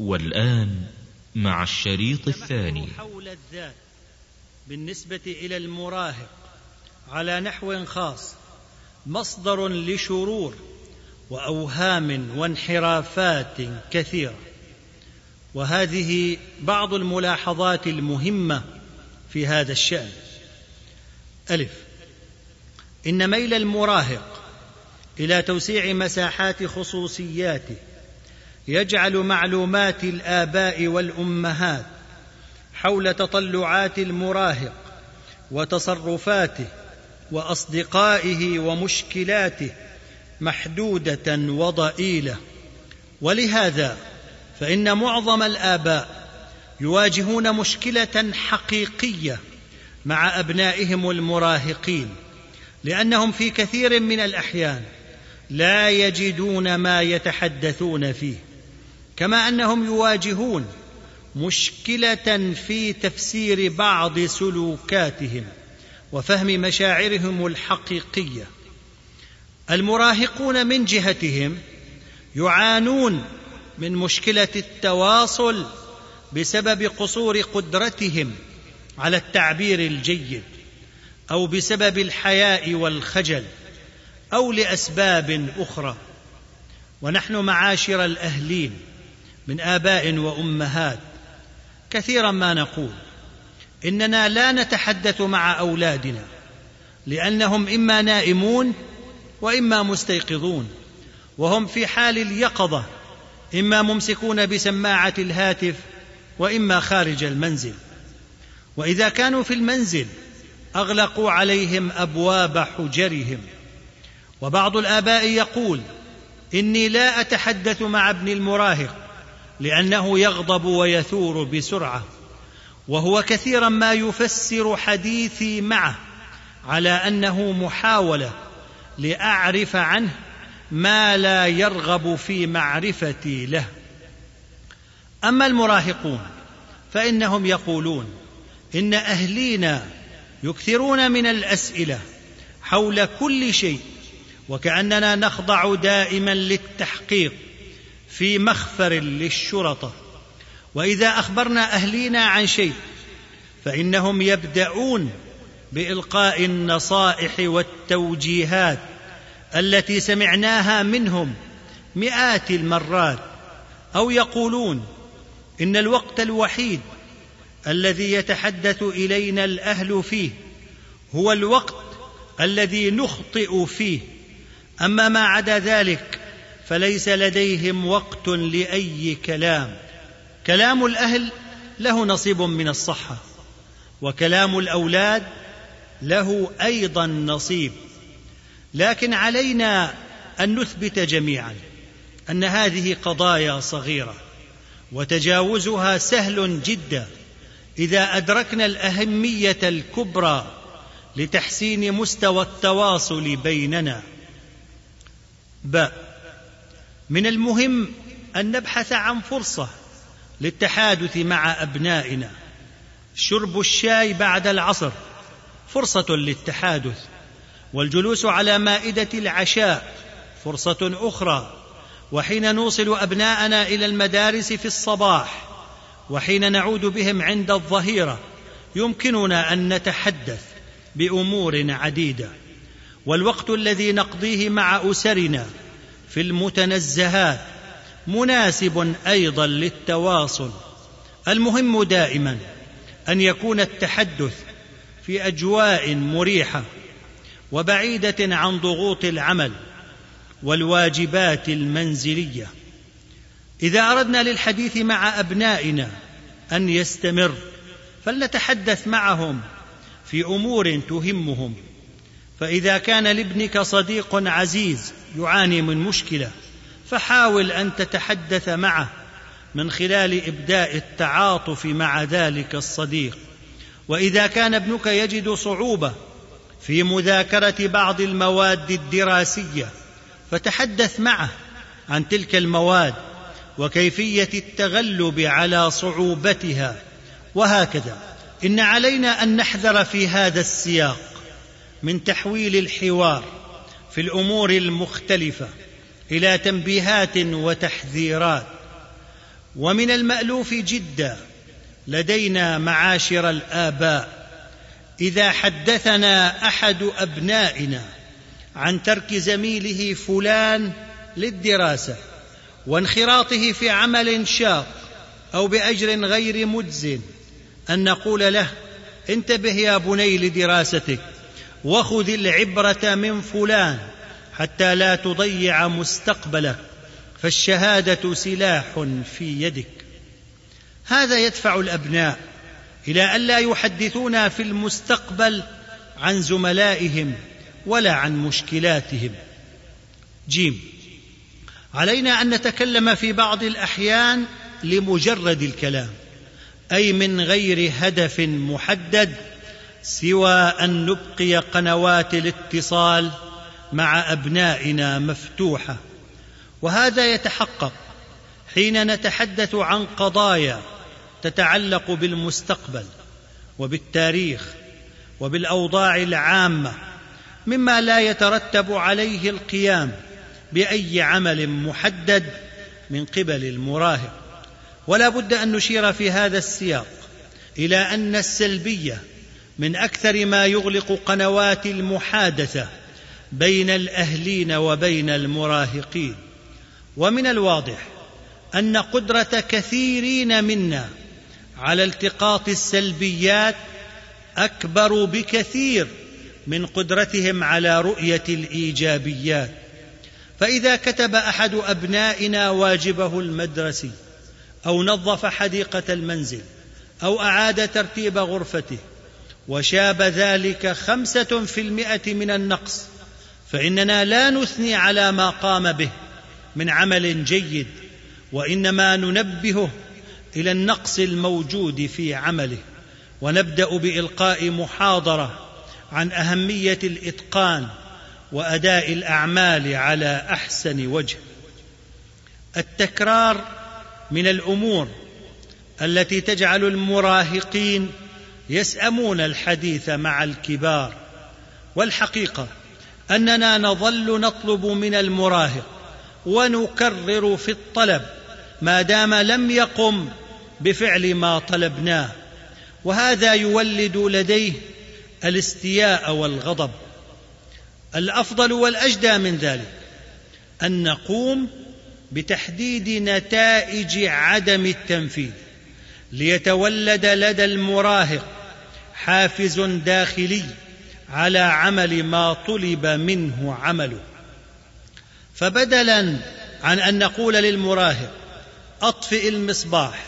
والآن مع الشريط الثاني. حول الذات بالنسبة إلى المراهق على نحو خاص مصدر لشرور وأوهام وانحرافات كثيرة. وهذه بعض الملاحظات المهمة في هذا الشأن. ألف إن ميل المراهق إلى توسيع مساحات خصوصياته يجعل معلومات الآباء والأمهات حول تطلعات المراهق وتصرفاته وأصدقائه ومشكلاته محدودة وضئيلة. ولهذا فإن معظم الآباء يواجهون مشكلة حقيقية مع أبنائهم المراهقين لأنهم في كثير من الأحيان لا يجدون ما يتحدثون فيه. كما أنهم يواجهون مشكلة في تفسير بعض سلوكاتهم وفهم مشاعرهم الحقيقية. المراهقون من جهتهم يعانون من مشكلة التواصل بسبب قصور قدرتهم على التعبير الجيد أو بسبب الحياء والخجل أو لأسباب أخرى. ونحن معاشر الأهلين من آباء وأمهات. كثيرا ما نقول. إننا لا نتحدث مع أولادنا لأنهم إما نائمون وإما مستيقظون وهم في حال اليقظة إما ممسكون بسماعة الهاتف وإما خارج المنزل. وإذا كانوا في المنزل أغلقوا عليهم أبواب حجرهم. وبعض الآباء يقول إني لا أتحدث مع ابني المراهق لأنه يغضب ويثور بسرعة وهو كثيرا ما يفسر حديثي معه على أنه محاولة لأعرف عنه ما لا يرغب في معرفتي له. أما المراهقون فإنهم يقولون إن أهلينا يكثرون من الأسئلة حول كل شيء وكأننا نخضع دائما للتحقيق. في مخفر للشرطة. وإذا أخبرنا أهلينا عن شيء فإنهم يبدأون بإلقاء النصائح والتوجيهات التي سمعناها منهم مئات المرات أو يقولون إن الوقت الوحيد الذي يتحدث إلينا الأهل فيه هو الوقت الذي نخطئ فيه. أما ما عدا ذلك فليس لديهم وقت لأي كلام. كلام الأهل له نصيب من الصحة وكلام الأولاد له أيضا نصيب. لكن علينا أن نثبت جميعا أن هذه قضايا صغيرة وتجاوزها سهل جدا. إذا أدركنا الأهمية الكبرى لتحسين مستوى التواصل بيننا. باء من المهم أن نبحث عن فرصة للتحادث مع أبنائنا. شرب الشاي بعد العصر فرصة للتحادث والجلوس على مائدة العشاء فرصة أخرى. وحين نوصل أبناءنا إلى المدارس في الصباح وحين نعود بهم عند الظهيرة يمكننا أن نتحدث بأمور عديدة. والوقت الذي نقضيه مع أسرنا في المتنزهات مناسب أيضا للتواصل. المهم دائما أن يكون التحدث في أجواء مريحة وبعيدة عن ضغوط العمل والواجبات المنزلية. إذا أردنا للحديث مع أبنائنا أن يستمر فلنتحدث معهم في أمور تهمهم. فإذا كان لابنك صديق عزيز يعاني من مشكلة فحاول أن تتحدث معه من خلال إبداء التعاطف مع ذلك الصديق. وإذا كان ابنك يجد صعوبة في مذاكرة بعض المواد الدراسية فتحدث معه عن تلك المواد وكيفية التغلب على صعوبتها. وهكذا إن علينا أن نحذر في هذا السياق من تحويل الحوار في الأمور المختلفة إلى تنبيهات وتحذيرات. ومن المألوف جدا لدينا معاشر الآباء. إذا حدثنا أحد أبنائنا عن ترك زميله فلان للدراسة وانخراطه في عمل شاق أو بأجر غير مجز أن نقول له انتبه يا بني لدراستك. وخذ العبرة من فلان حتى لا تضيع مستقبلك فالشهادة سلاح في يدك. هذا يدفع الأبناء إلى الا يحدثونا في المستقبل عن زملائهم ولا عن مشكلاتهم. جيم. علينا أن نتكلم في بعض الأحيان لمجرد الكلام أي من غير هدف محدد سوى أن نبقي قنوات الاتصال مع أبنائنا مفتوحة. وهذا يتحقق حين نتحدث عن قضايا تتعلق بالمستقبل وبالتاريخ وبالأوضاع العامة مما لا يترتب عليه القيام بأي عمل محدد من قبل المراهق. ولا بد أن نشير في هذا السياق إلى أن السلبية من أكثر ما يغلق قنوات المحادثة بين الأهلين وبين المراهقين. ومن الواضح أن قدرة كثيرين منا على التقاط السلبيات أكبر بكثير من قدرتهم على رؤية الإيجابيات. فإذا كتب أحد أبنائنا واجبه المدرسي أو نظف حديقة المنزل أو أعاد ترتيب غرفته وشاب ذلك خمسة في المئة من النقص فإننا لا نثني على ما قام به من عمل جيد وإنما ننبهه إلى النقص الموجود في عمله ونبدأ بإلقاء محاضرة عن أهمية الإتقان وأداء الأعمال على أحسن وجه. التكرار من الأمور التي تجعل المراهقين يسأمون الحديث مع الكبار والحقيقة أننا نظل نطلب من المراهق ونكرر في الطلب ما دام لم يقم بفعل ما طلبناه وهذا يولد لديه الاستياء والغضب. الأفضل والأجدى من ذلك أن نقوم بتحديد نتائج عدم التنفيذ ليتولد لدى المراهق حافز داخلي على عمل ما طلب منه عمله. فبدلا عن أن نقول للمراهق أطفئ المصباح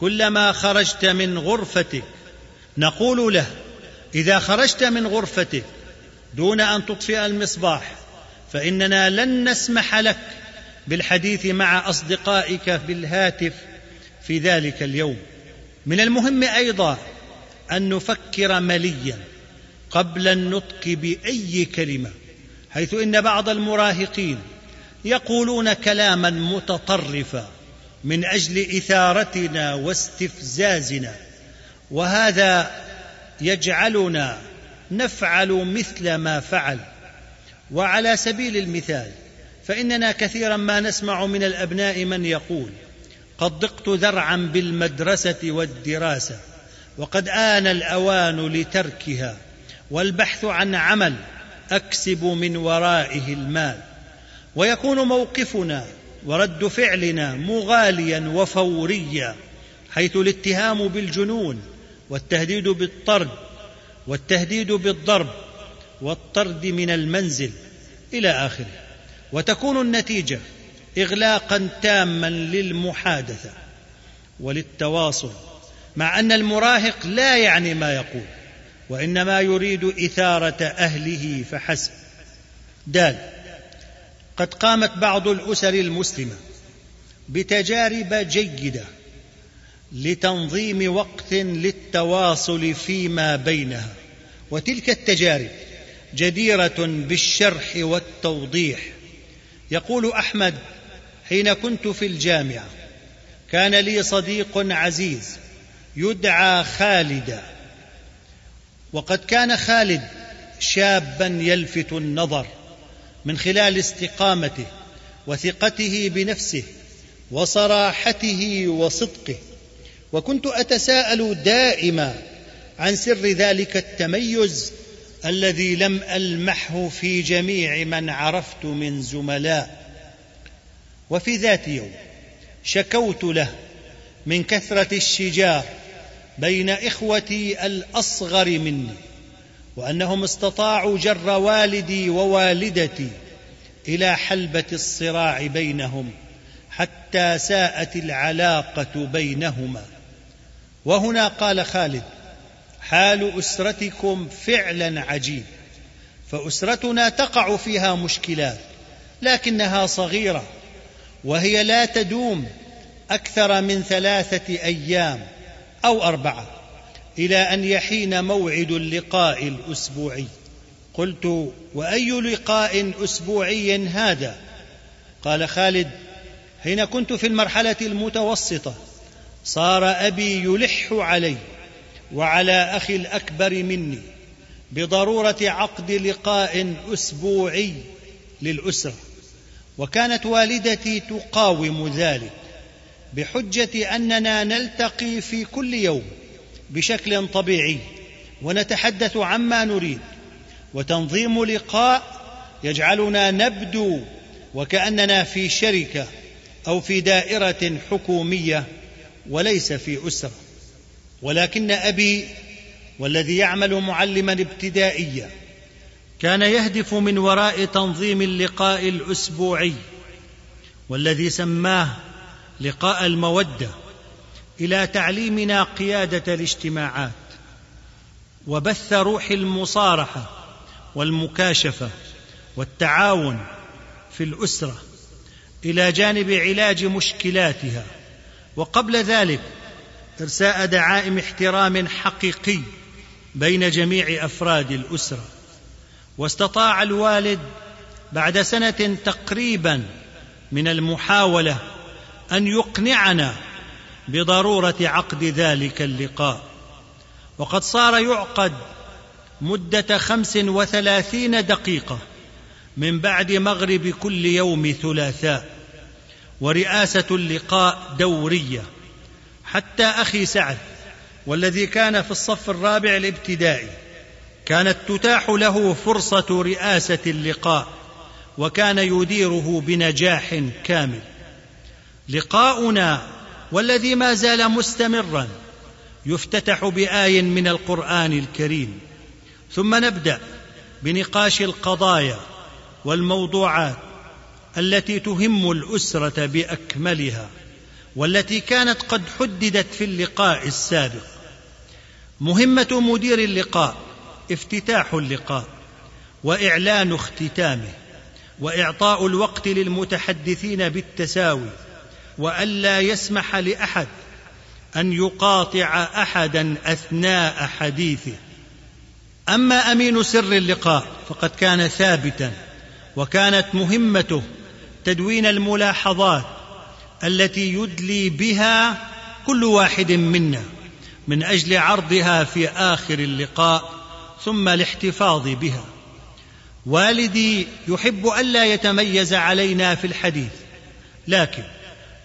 كلما خرجت من غرفتك. نقول له إذا خرجت من غرفتك دون أن تطفئ المصباح فإننا لن نسمح لك بالحديث مع أصدقائك بالهاتف في ذلك اليوم. من المهم أيضا أن نفكر مليا قبل النطق بأي كلمة حيث إن بعض المراهقين يقولون كلاما متطرفا من أجل إثارتنا واستفزازنا وهذا يجعلنا نفعل مثل ما فعل. وعلى سبيل المثال فإننا كثيرا ما نسمع من الأبناء من يقول قد ضقت ذرعا بالمدرسة والدراسة وقد آن الأوان لتركها والبحث عن عمل أكسب من ورائه المال. ويكون موقفنا ورد فعلنا مغاليا وفوريا حيث الاتهام بالجنون والتهديد بالطرد والتهديد بالضرب والطرد من المنزل إلى آخره. وتكون النتيجة اغلاقا تاما للمحادثة وللتواصل مع أن المراهق لا يعني ما يقول وإنما يريد إثارة أهله فحسب. دال قد قامت بعض الأسر المسلمة بتجارب جيدة لتنظيم وقت للتواصل فيما بينها وتلك التجارب جديرة بالشرح والتوضيح. يقول أحمد حين كنت في الجامعة كان لي صديق عزيز يدعى خالدا. وقد كان خالد شابا يلفت النظر من خلال استقامته وثقته بنفسه وصراحته وصدقه. وكنت أتساءل دائما عن سر ذلك التميز الذي لم ألمحه في جميع من عرفت من زملاء. وفي ذات يوم شكوت له من كثرة الشجار بين إخوتي الأصغر مني وأنهم استطاعوا جر والدي ووالدتي إلى حلبة الصراع بينهم حتى ساءت العلاقة بينهما. وهنا قال خالد حال أسرتكم فعلا عجيب فأسرتنا تقع فيها مشكلات لكنها صغيرة وهي لا تدوم أكثر من ثلاثة أيام. أو أربعة. إلى أن يحين موعد اللقاء الأسبوعي. قلت وأي لقاء أسبوعي هذا؟ قال خالد حين كنت في المرحلة المتوسطة صار أبي يلح علي وعلى أخي الأكبر مني بضرورة عقد لقاء أسبوعي للأسرة وكانت والدتي تقاوم ذلك. بحجة أننا نلتقي في كل يوم بشكل طبيعي ونتحدث عما نريد وتنظيم لقاء يجعلنا نبدو وكأننا في شركة أو في دائرة حكومية وليس في أسرة. ولكن أبي والذي يعمل معلما ابتدائيا كان يهدف من وراء تنظيم اللقاء الأسبوعي والذي سماه لقاء المودة إلى تعليمنا قيادة الاجتماعات وبث روح المصارحة والمكاشفة والتعاون في الأسرة إلى جانب علاج مشكلاتها وقبل ذلك إرساء دعائم احترام حقيقي بين جميع أفراد الأسرة. واستطاع الوالد بعد سنة تقريبا من المحاولة أن يقنعنا بضرورة عقد ذلك اللقاء. وقد صار يعقد مدة خمس وثلاثين دقيقة من بعد مغرب كل يوم ثلاثاء ورئاسة اللقاء دورية. حتى أخي سعد والذي كان في الصف الرابع الابتدائي كانت تتاح له فرصة رئاسة اللقاء وكان يديره بنجاح كامل. لقاؤنا والذي ما زال مستمرا يفتتح بآي من القرآن الكريم. ثم نبدأ بنقاش القضايا والموضوعات التي تهم الأسرة بأكملها والتي كانت قد حددت في اللقاء السابق. مهمة مدير اللقاء افتتاح اللقاء وإعلان اختتامه وإعطاء الوقت للمتحدثين بالتساوي وألا يسمح لأحد أن يقاطع أحدا أثناء حديثه. أما أمين سر اللقاء فقد كان ثابتا وكانت مهمته تدوين الملاحظات التي يدلي بها كل واحد منا من أجل عرضها في آخر اللقاء ثم الاحتفاظ بها. والدي يحب الا يتميز علينا في الحديث لكن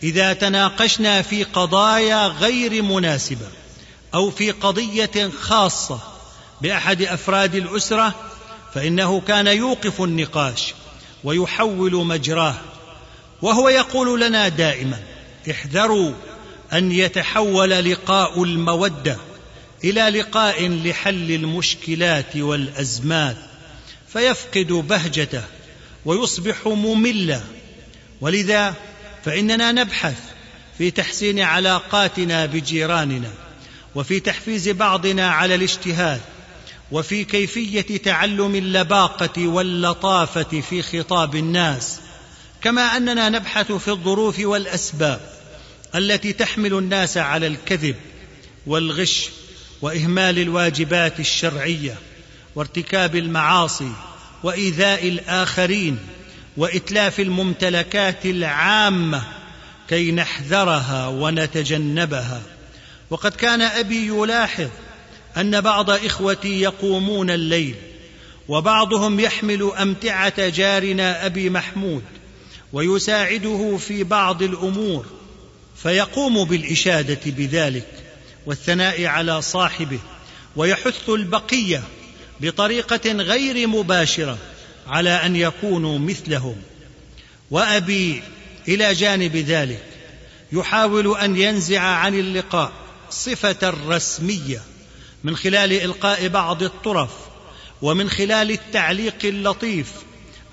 إذا تناقشنا في قضايا غير مناسبة أو في قضية خاصة بأحد أفراد الأسرة فإنه كان يوقف النقاش ويحول مجراه وهو يقول لنا دائما احذروا أن يتحول لقاء المودة إلى لقاء لحل المشكلات والأزمات فيفقد بهجته ويصبح مملا ولذا فإننا نبحث في تحسين علاقاتنا بجيراننا وفي تحفيز بعضنا على الاجتهاد وفي كيفية تعلم اللباقة واللطافة في خطاب الناس كما أننا نبحث في الظروف والأسباب التي تحمل الناس على الكذب والغش وإهمال الواجبات الشرعية وارتكاب المعاصي وإيذاء الآخرين وإتلاف الممتلكات العامة كي نحذرها ونتجنبها. وقد كان أبي يلاحظ أن بعض إخوتي يقومون الليل وبعضهم يحمل أمتعة جارنا أبي محمود ويساعده في بعض الأمور فيقوم بالإشادة بذلك والثناء على صاحبه ويحث البقية بطريقة غير مباشرة على أن يكونوا مثلهم. وأبي إلى جانب ذلك يحاول أن ينزع عن اللقاء صفة الرسميه من خلال إلقاء بعض الطرف ومن خلال التعليق اللطيف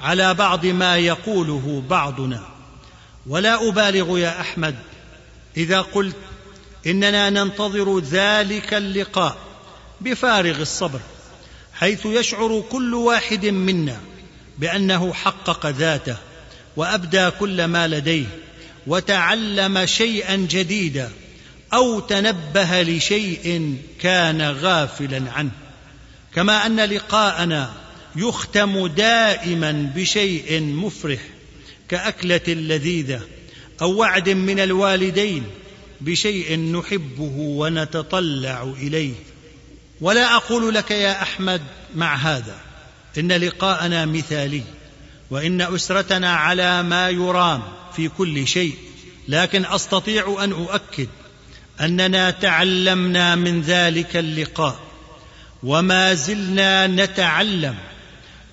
على بعض ما يقوله بعضنا. ولا أبالغ يا أحمد إذا قلت إننا ننتظر ذلك اللقاء بفارغ الصبر حيث يشعر كل واحد منا بأنه حقق ذاته وأبدى كل ما لديه وتعلم شيئا جديدا أو تنبه لشيء كان غافلا عنه. كما أن لقاءنا يختم دائما بشيء مفرح كأكلة لذيذة أو وعد من الوالدين بشيء نحبه ونتطلع إليه. ولا أقول لك يا أحمد مع هذا. إن لقاءنا مثالي وإن أسرتنا على ما يرام في كل شيء لكن أستطيع أن أؤكد أننا تعلمنا من ذلك اللقاء وما زلنا نتعلم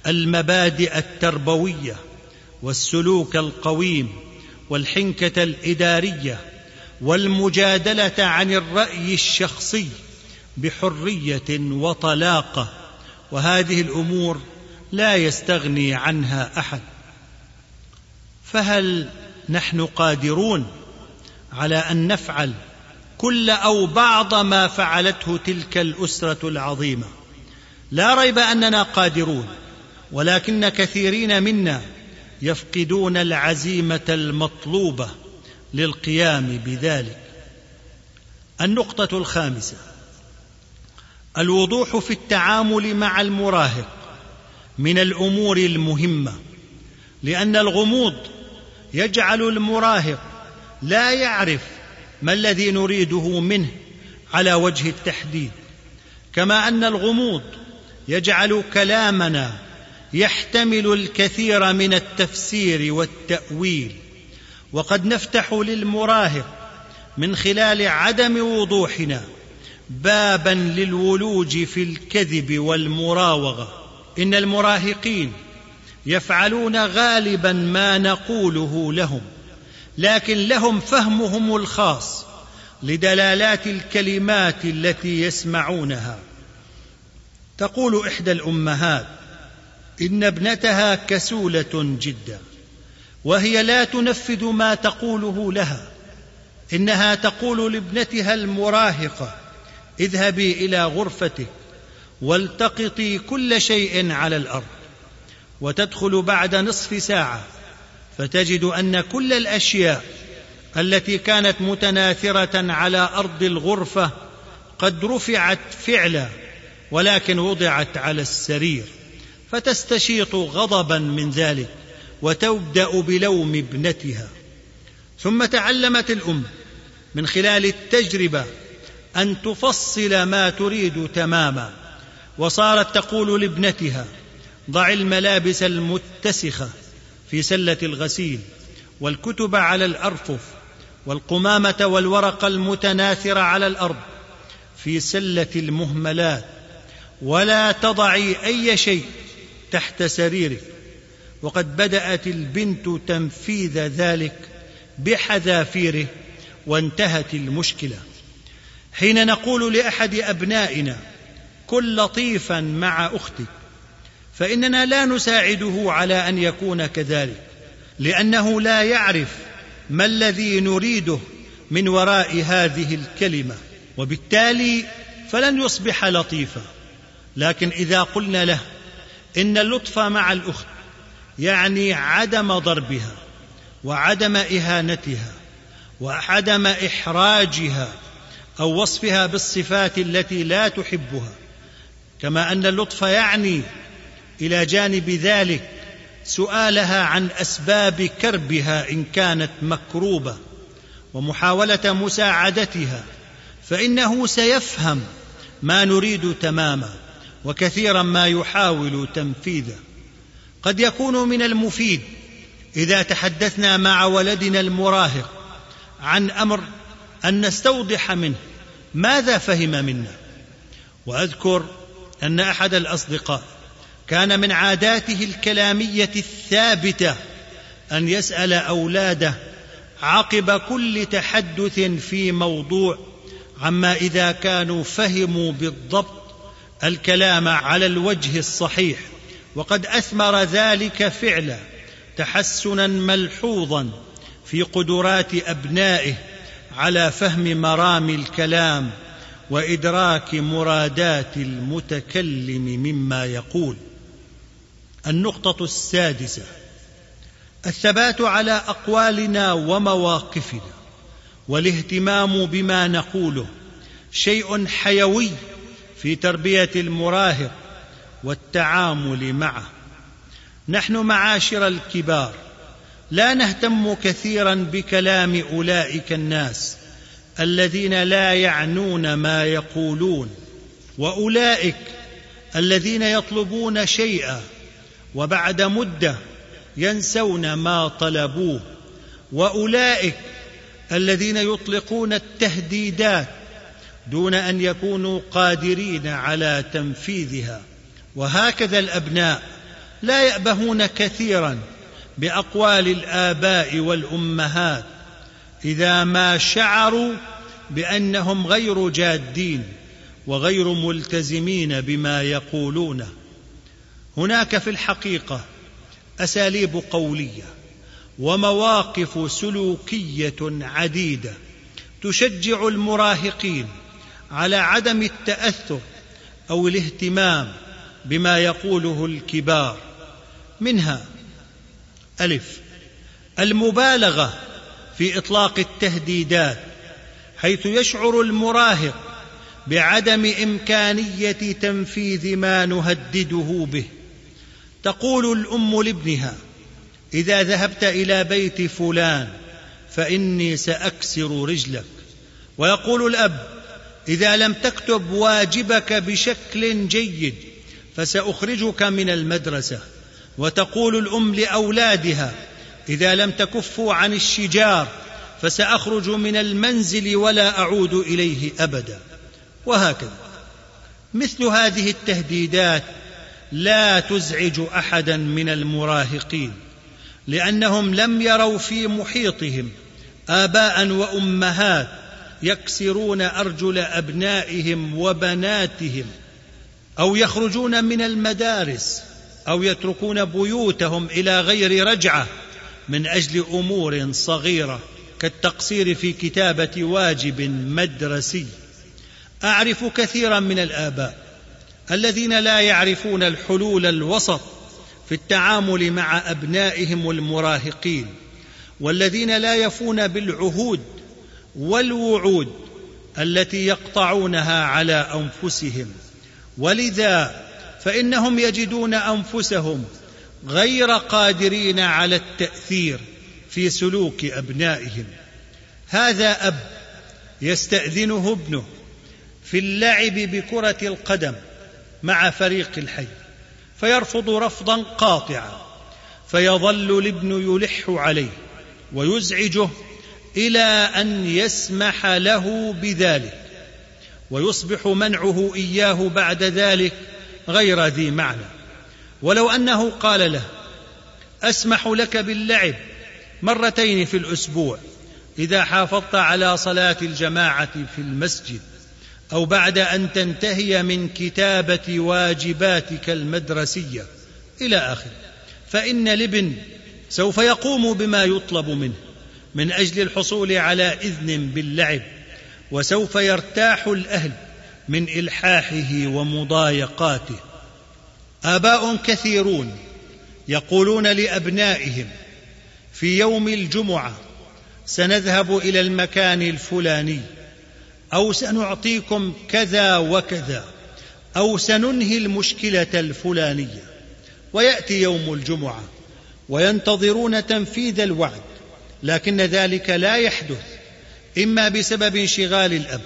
المبادئ التربوية والسلوك القويم والحنكة الإدارية والمجادلة عن الرأي الشخصي بحرية وطلاقة. وهذه الأمور لا يستغني عنها أحد. فهل نحن قادرون على أن نفعل كل أو بعض ما فعلته تلك الأسرة العظيمة؟ لا ريب أننا قادرون ولكن كثيرين منا يفقدون العزيمة المطلوبة للقيام بذلك. النقطة الخامسة الوضوح في التعامل مع المراهق من الأمور المهمة لأن الغموض يجعل المراهق لا يعرف ما الذي نريده منه على وجه التحديد. كما أن الغموض يجعل كلامنا يحتمل الكثير من التفسير والتأويل. وقد نفتح للمراهق من خلال عدم وضوحنا بابا للولوج في الكذب والمراوغة. إن المراهقين يفعلون غالبا ما نقوله لهم لكن لهم فهمهم الخاص لدلالات الكلمات التي يسمعونها. تقول إحدى الأمهات إن ابنتها كسولة جدا وهي لا تنفذ ما تقوله لها إنها تقول لابنتها المراهقة اذهبي إلى غرفتك والتقطي كل شيء على الأرض وتدخل بعد نصف ساعة فتجد أن كل الأشياء التي كانت متناثرة على أرض الغرفة قد رفعت فعلا ولكن وضعت على السرير فتستشيط غضبا من ذلك وتبدأ بلوم ابنتها. ثم تعلمت الأم من خلال التجربة أن تفصل ما تريد تماما. وصارت تقول لابنتها ضع الملابس المتسخة في سلة الغسيل والكتب على الأرفف والقمامة والورق المتناثر على الأرض في سلة المهملات. ولا تضعي أي شيء تحت سريرك. وقد بدأت البنت تنفيذ ذلك بحذافيره وانتهت المشكلة. حين نقول لأحد أبنائنا كن لطيفا مع أختك فإننا لا نساعده على أن يكون كذلك لأنه لا يعرف ما الذي نريده من وراء هذه الكلمة وبالتالي فلن يصبح لطيفا. لكن إذا قلنا له إن اللطف مع الأخت يعني عدم ضربها وعدم إهانتها وعدم إحراجها أو وصفها بالصفات التي لا تحبها كما أن اللطف يعني إلى جانب ذلك سؤالها عن أسباب كربها إن كانت مكروبة ومحاولة مساعدتها فإنه سيفهم ما نريد تماما وكثيرا ما يحاول تنفيذه. قد يكون من المفيد إذا تحدثنا مع ولدنا المراهق عن أمر أن نستوضح منه ماذا فهم منا؟ وأذكر أن أحد الأصدقاء كان من عاداته الكلامية الثابتة أن يسأل أولاده عقب كل تحدث في موضوع عما إذا كانوا فهموا بالضبط الكلام على الوجه الصحيح وقد أثمر ذلك فعلا تحسنا ملحوظا في قدرات أبنائه على فهم مرام الكلام وإدراك مرادات المتكلم مما يقول. النقطة السادسة. الثبات على أقوالنا ومواقفنا والاهتمام بما نقوله شيء حيوي في تربية المراهق والتعامل معه. نحن معاشر الكبار لا نهتم كثيرا بكلام أولئك الناس الذين لا يعنون ما يقولون وأولئك الذين يطلبون شيئا وبعد مدة ينسون ما طلبوه وأولئك الذين يطلقون التهديدات دون أن يكونوا قادرين على تنفيذها. وهكذا الأبناء لا يأبهون كثيرا بأقوال الآباء والأمهات إذا ما شعروا بأنهم غير جادين وغير ملتزمين بما يقولونه هناك في الحقيقة أساليب قولية ومواقف سلوكية عديدة تشجع المراهقين على عدم التأثر أو الاهتمام بما يقوله الكبار. منها ألف. المبالغة في إطلاق التهديدات حيث يشعر المراهق بعدم إمكانية تنفيذ ما نهدده به. تقول الأم لابنها إذا ذهبت إلى بيت فلان فإني سأكسر رجلك. ويقول الأب إذا لم تكتب واجبك بشكل جيد فسأخرجك من المدرسة. وتقول الأم لأولادها إذا لم تكفوا عن الشجار فسأخرج من المنزل ولا أعود إليه أبدا. وهكذا. مثل هذه التهديدات لا تزعج أحدا من المراهقين لأنهم لم يروا في محيطهم آباء وأمهات يكسرون أرجل أبنائهم وبناتهم أو يخرجون من المدارس أو يتركون بيوتهم إلى غير رجعة من أجل أمور صغيرة كالتقصير في كتابة واجب مدرسي. أعرف كثيرا من الآباء الذين لا يعرفون الحلول الوسط في التعامل مع أبنائهم المراهقين والذين لا يفون بالعهود والوعود التي يقطعونها على أنفسهم. ولذا فإنهم يجدون أنفسهم غير قادرين على التأثير في سلوك أبنائهم. هذا أب يستأذنه ابنه في اللعب بكرة القدم مع فريق الحي فيرفض رفضا قاطعا فيظل الابن يلح عليه ويزعجه إلى أن يسمح له بذلك ويصبح منعه إياه بعد ذلك غير ذي معنى. ولو أنه قال له أسمح لك باللعب مرتين في الأسبوع إذا حافظت على صلاة الجماعة في المسجد أو بعد أن تنتهي من كتابة واجباتك المدرسية إلى آخره. فإن الابن سوف يقوم بما يطلب منه من أجل الحصول على إذن باللعب وسوف يرتاح الأهل من إلحاحه ومضايقاته. آباء كثيرون يقولون لأبنائهم في يوم الجمعة سنذهب إلى المكان الفلاني أو سنعطيكم كذا وكذا أو سننهي المشكلة الفلانية. ويأتي يوم الجمعة وينتظرون تنفيذ الوعد لكن ذلك لا يحدث إما بسبب انشغال الأب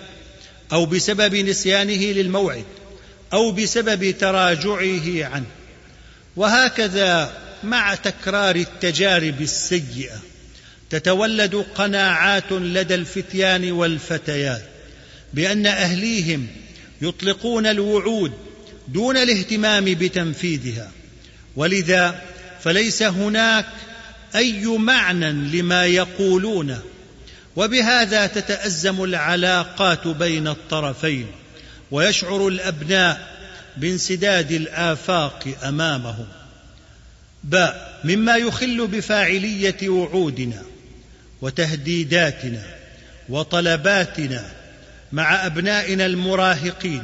أو بسبب نسيانه للموعد أو بسبب تراجعه عنه. وهكذا مع تكرار التجارب السيئة تتولد قناعات لدى الفتيان والفتيات بأن أهليهم يطلقون الوعود دون الاهتمام بتنفيذها. ولذا فليس هناك أي معنى لما يقولونه وبهذا تتأزم العلاقات بين الطرفين ويشعر الأبناء بانسداد الآفاق أمامهم. باء مما يخل بفاعلية وعودنا وتهديداتنا وطلباتنا مع أبنائنا المراهقين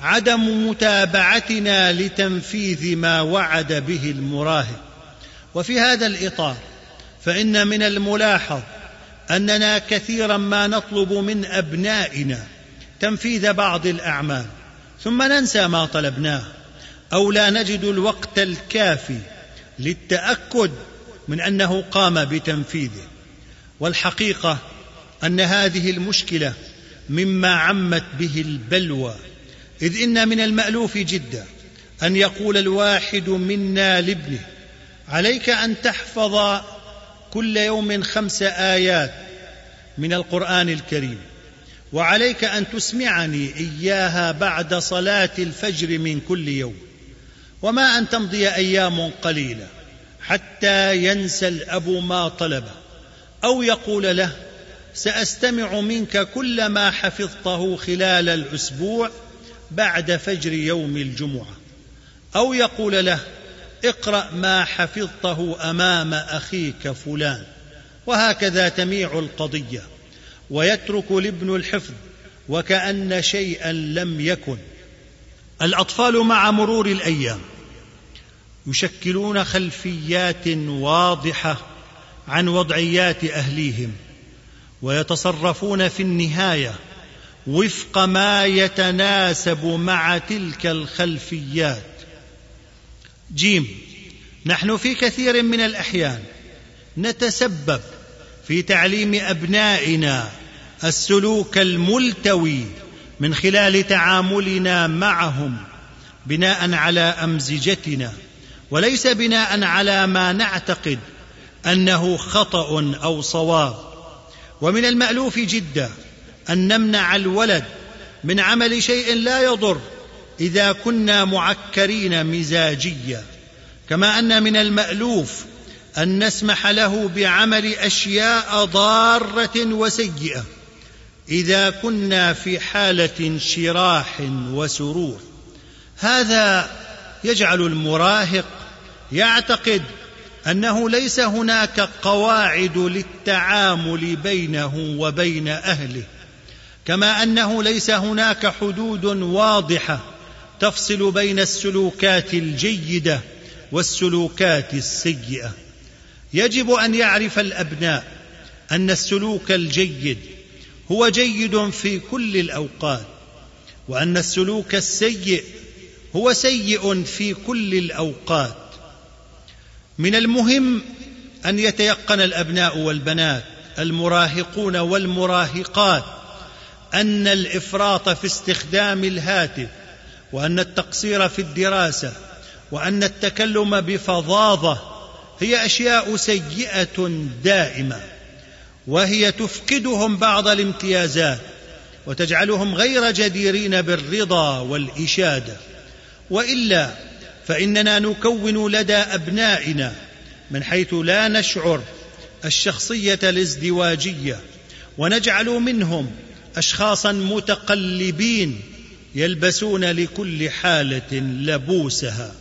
عدم متابعتنا لتنفيذ ما وعد به المراهق. وفي هذا الإطار فإن من الملاحظ أننا كثيرا ما نطلب من أبنائنا تنفيذ بعض الأعمال ثم ننسى ما طلبناه أو لا نجد الوقت الكافي للتأكد من أنه قام بتنفيذه. والحقيقة أن هذه المشكلة مما عمت به البلوى إذ إن من المألوف جدا أن يقول الواحد منا لابنه عليك أن تحفظ كل يوم خمس آيات من القرآن الكريم. وعليك أن تسمعني إياها بعد صلاة الفجر من كل يوم. وما أن تمضي أيام قليلة حتى ينسى الأب ما طلبه أو يقول له سأستمع منك كل ما حفظته خلال الأسبوع بعد فجر يوم الجمعة. أو يقول له اقرأ ما حفظته أمام أخيك فلان. وهكذا تميع القضية. ويترك الابن الحفظ وكأن شيئا لم يكن. الأطفال مع مرور الأيام يشكلون خلفيات واضحة عن وضعيات أهليهم ويتصرفون في النهاية وفق ما يتناسب مع تلك الخلفيات. جيم. نحن في كثير من الأحيان نتسبب في تعليم أبنائنا السلوك الملتوي من خلال تعاملنا معهم بناء على أمزجتنا وليس بناء على ما نعتقد أنه خطأ أو صواب. ومن المألوف جدا أن نمنع الولد من عمل شيء لا يضر إذا كنا معكرين مزاجيا كما أن من المألوف أن نسمح له بعمل أشياء ضارة وسيئة إذا كنا في حالة انشراح وسرور. هذا يجعل المراهق يعتقد أنه ليس هناك قواعد للتعامل بينه وبين أهله كما أنه ليس هناك حدود واضحة تفصل بين السلوكات الجيدة والسلوكات السيئة. يجب أن يعرف الأبناء أن السلوك الجيد هو جيد في كل الأوقات وأن السلوك السيء هو سيء في كل الأوقات. من المهم أن يتيقن الأبناء والبنات المراهقون والمراهقات أن الإفراط في استخدام الهاتف وأن التقصير في الدراسة وأن التكلم بفظاظة هي أشياء سيئة دائمة وهي تفقدهم بعض الامتيازات وتجعلهم غير جديرين بالرضا والإشادة. وإلا فإننا نكون لدى أبنائنا من حيث لا نشعر الشخصية الازدواجية ونجعل منهم اشخاصا متقلبين يلبسون لكل حالة لبوسها.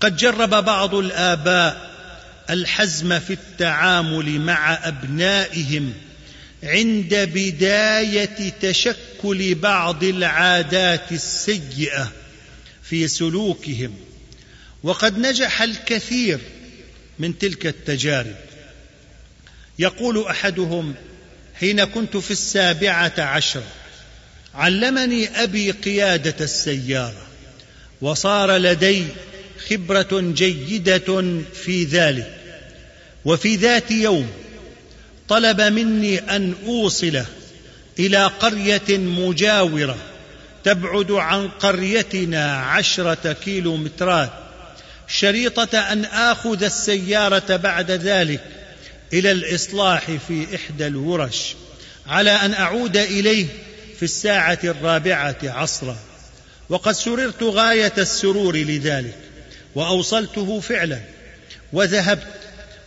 قد جرب بعض الآباء الحزم في التعامل مع أبنائهم عند بداية تشكل بعض العادات السيئة في سلوكهم وقد نجح الكثير من تلك التجارب. يقول أحدهم حين كنت في السابعة عشر علمني أبي قيادة السيارة وصار لدي خبرة جيدة في ذلك. وفي ذات يوم طلب مني أن اوصله إلى قرية مجاورة تبعد عن قريتنا عشرة كيلومترات شريطة أن آخذ السيارة بعد ذلك إلى الإصلاح في إحدى الورش على أن أعود إليه في الساعة الرابعة عصرا. وقد سررت غاية السرور لذلك وأوصلته فعلا. وذهبت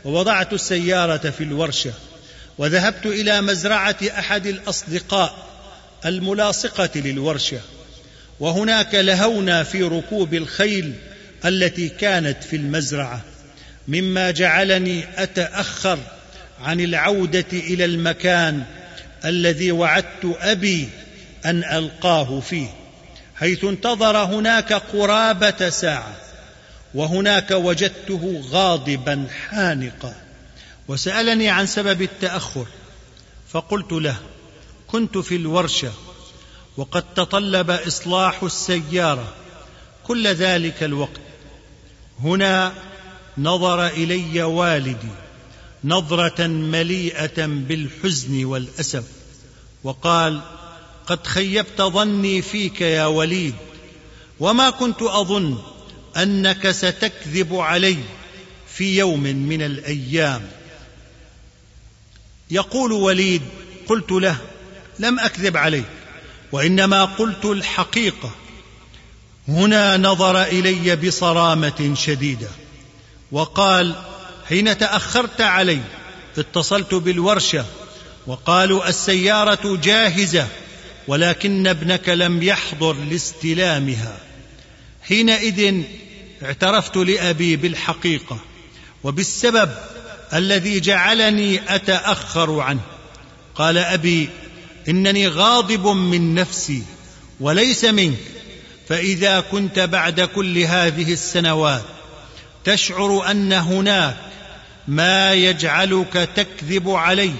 ووضعت السيارة في الورشة. وذهبت إلى مزرعة أحد الأصدقاء الملاصقة للورشة. وهناك لهونا في ركوب الخيل التي كانت في المزرعة مما جعلني أتأخر عن العودة إلى المكان الذي وعدت أبي أن ألقاه فيه حيث انتظر هناك قرابة ساعة وهناك وجدته غاضبا حانقا. وسألني عن سبب التأخر فقلت له كنت في الورشة وقد تطلب إصلاح السيارة كل ذلك الوقت. هنا نظر إلي والدي نظرة مليئة بالحزن والأسف. وقال قد خيبت ظني فيك يا وليد وما كنت أظن أنك ستكذب علي في يوم من الأيام. يقول وليد قلت له لم أكذب عليك وإنما قلت الحقيقة. هنا نظر إلي بصرامة شديدة. وقال حين تأخرت علي اتصلت بالورشة وقالوا السيارة جاهزة ولكن ابنك لم يحضر لاستلامها. حينئذ اعترفت لأبي بالحقيقة وبالسبب الذي جعلني أتأخر عنه. قال أبي إنني غاضب من نفسي وليس منك فإذا كنت بعد كل هذه السنوات تشعر أن هناك ما يجعلك تكذب علي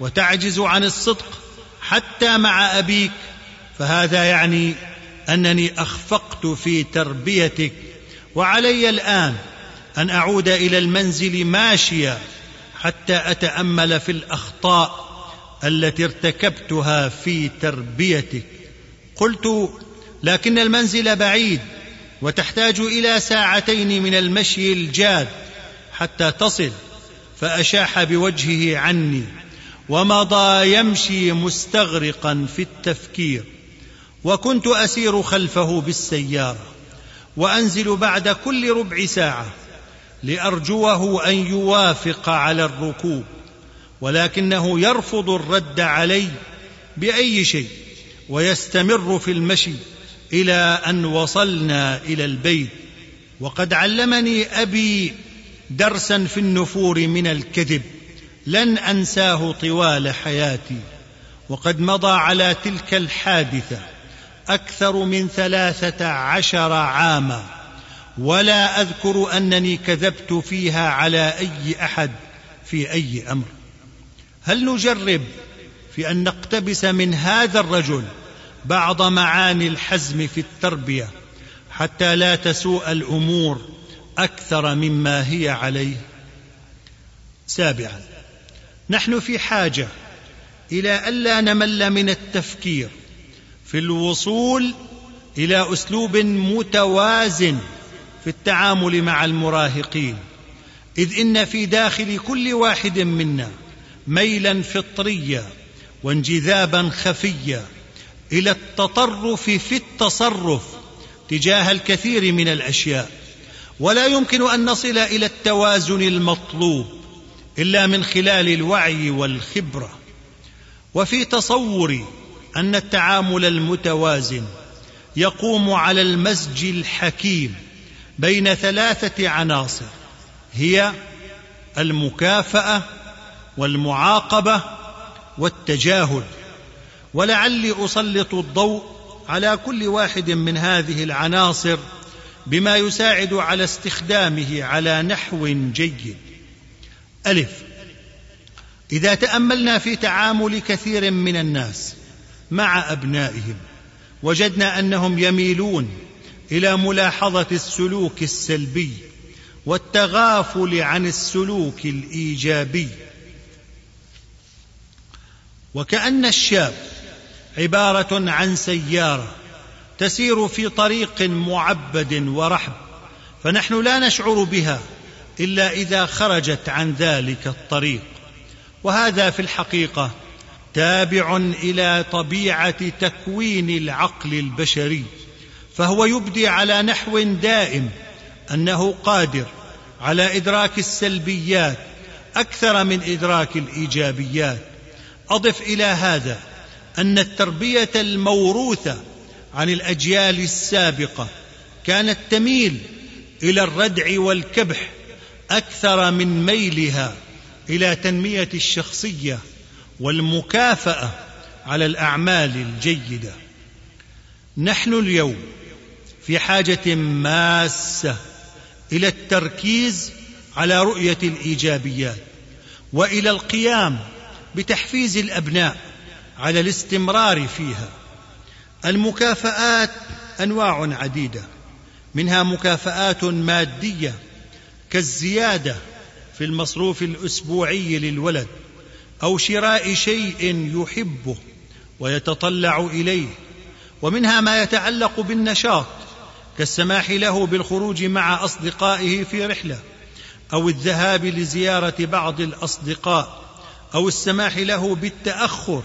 وتعجز عن الصدق حتى مع أبيك. فهذا يعني أنني أخفقت في تربيتك وعلي الآن أن أعود إلى المنزل ماشيا حتى أتأمل في الأخطاء التي ارتكبتها في تربيتك. قلت لكن المنزل بعيد وتحتاج إلى ساعتين من المشي الجاد. حتى تصل فأشاح بوجهه عني ومضى يمشي مستغرقا في التفكير وكنت أسير خلفه بالسيارة وأنزل بعد كل ربع ساعة لأرجوه أن يوافق على الركوب ولكنه يرفض الرد علي بأي شيء ويستمر في المشي إلى أن وصلنا إلى البيت وقد علمني أبي درسا في النفور من الكذب لن أنساه طوال حياتي. وقد مضى على تلك الحادثة أكثر من ثلاثة عشر عاما. ولا أذكر أنني كذبت فيها على أي أحد في أي أمر. هل نجرب في أن نقتبس من هذا الرجل بعض معاني الحزم في التربية حتى لا تسوء الأمور أكثر مما هي عليه. سابعا نحن في حاجة إلى ألا نمل من التفكير في الوصول إلى أسلوب متوازن في التعامل مع المراهقين إذ إن في داخل كل واحد منا ميلا فطريا وانجذابا خفيا إلى التطرف في التصرف تجاه الكثير من الأشياء. ولا يمكن أن نصل إلى التوازن المطلوب إلا من خلال الوعي والخبرة. وفي تصوري أن التعامل المتوازن يقوم على المزج الحكيم بين ثلاثة عناصر هي المكافأة والمعاقبة والتجاهل. ولعلي أسلط الضوء على كل واحد من هذه العناصر بما يساعد على استخدامه على نحو جيد. ألف. إذا تأملنا في تعامل كثير من الناس مع أبنائهم وجدنا أنهم يميلون إلى ملاحظة السلوك السلبي والتغافل عن السلوك الإيجابي. وكأن الشاب عبارة عن سيارة تسير في طريق معبد ورحب فنحن لا نشعر بها إلا إذا خرجت عن ذلك الطريق. وهذا في الحقيقة تابع إلى طبيعة تكوين العقل البشري فهو يبدي على نحو دائم أنه قادر على إدراك السلبيات أكثر من إدراك الإيجابيات. أضف إلى هذا أن التربية الموروثة عن الأجيال السابقة. كانت تميل إلى الردع والكبح أكثر من ميلها إلى تنمية الشخصية والمكافأة على الأعمال الجيدة. نحن اليوم في حاجة ماسة إلى التركيز على رؤية الإيجابيات وإلى القيام بتحفيز الأبناء على الاستمرار فيها. المكافآت أنواع عديدة منها مكافآت مادية كالزيادة في المصروف الأسبوعي للولد أو شراء شيء يحبه ويتطلع إليه ومنها ما يتعلق بالنشاط كالسماح له بالخروج مع أصدقائه في رحلة أو الذهاب لزيارة بعض الأصدقاء أو السماح له بالتأخر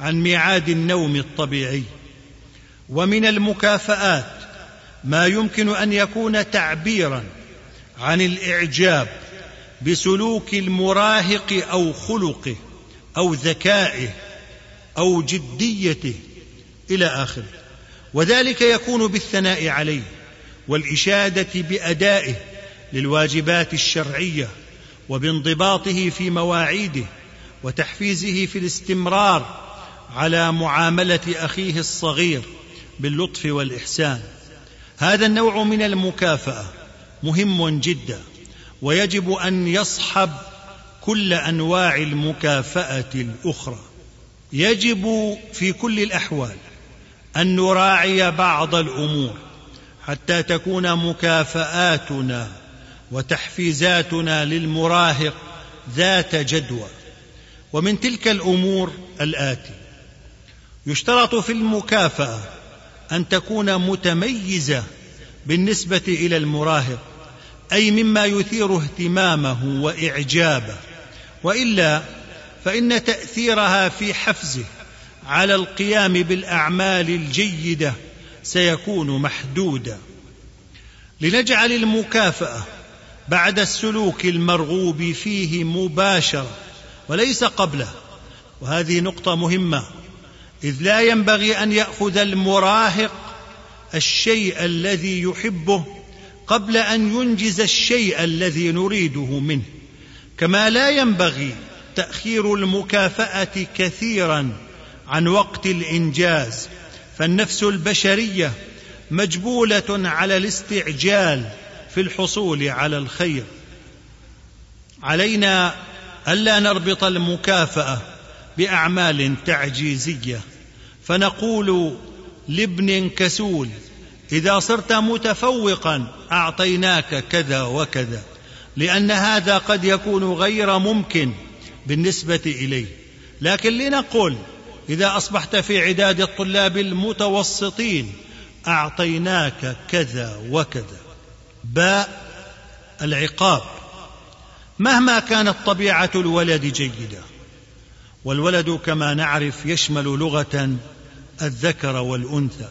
عن ميعاد النوم الطبيعي. ومن المكافآت ما يمكن أن يكون تعبيرا عن الإعجاب بسلوك المراهق أو خلقه أو ذكائه أو جديته إلى اخره وذلك يكون بالثناء عليه والإشادة بأدائه للواجبات الشرعية وبانضباطه في مواعيده وتحفيزه في الاستمرار على معاملة أخيه الصغير باللطف والإحسان. هذا النوع من المكافأة مهم جدا ويجب أن يصحب كل أنواع المكافأة الأخرى. يجب في كل الأحوال أن نراعي بعض الأمور حتى تكون مكافآتنا وتحفيزاتنا للمراهق ذات جدوى. ومن تلك الأمور الاتي يشترط في المكافأة أن تكون متميزة بالنسبة إلى المراهق أي مما يثير اهتمامه وإعجابه. وإلا فإن تأثيرها في حفزه على القيام بالأعمال الجيدة سيكون محدودا. لنجعل المكافأة بعد السلوك المرغوب فيه مباشرة وليس قبله. وهذه نقطة مهمة. إذ لا ينبغي أن يأخذ المراهق الشيء الذي يحبه قبل أن ينجز الشيء الذي نريده منه كما لا ينبغي تأخير المكافأة كثيرا عن وقت الإنجاز فالنفس البشرية مجبولة على الاستعجال في الحصول على الخير. علينا ألا نربط المكافأة بأعمال تعجيزية. فنقول لابن كسول إذا صرت متفوقا أعطيناك كذا وكذا لأن هذا قد يكون غير ممكن بالنسبة إليه. لكن لنقل إذا أصبحت في عداد الطلاب المتوسطين أعطيناك كذا وكذا. باء العقاب. مهما كانت طبيعة الولد جيدة والولد كما نعرف يشمل لغة الذكر والأنثى.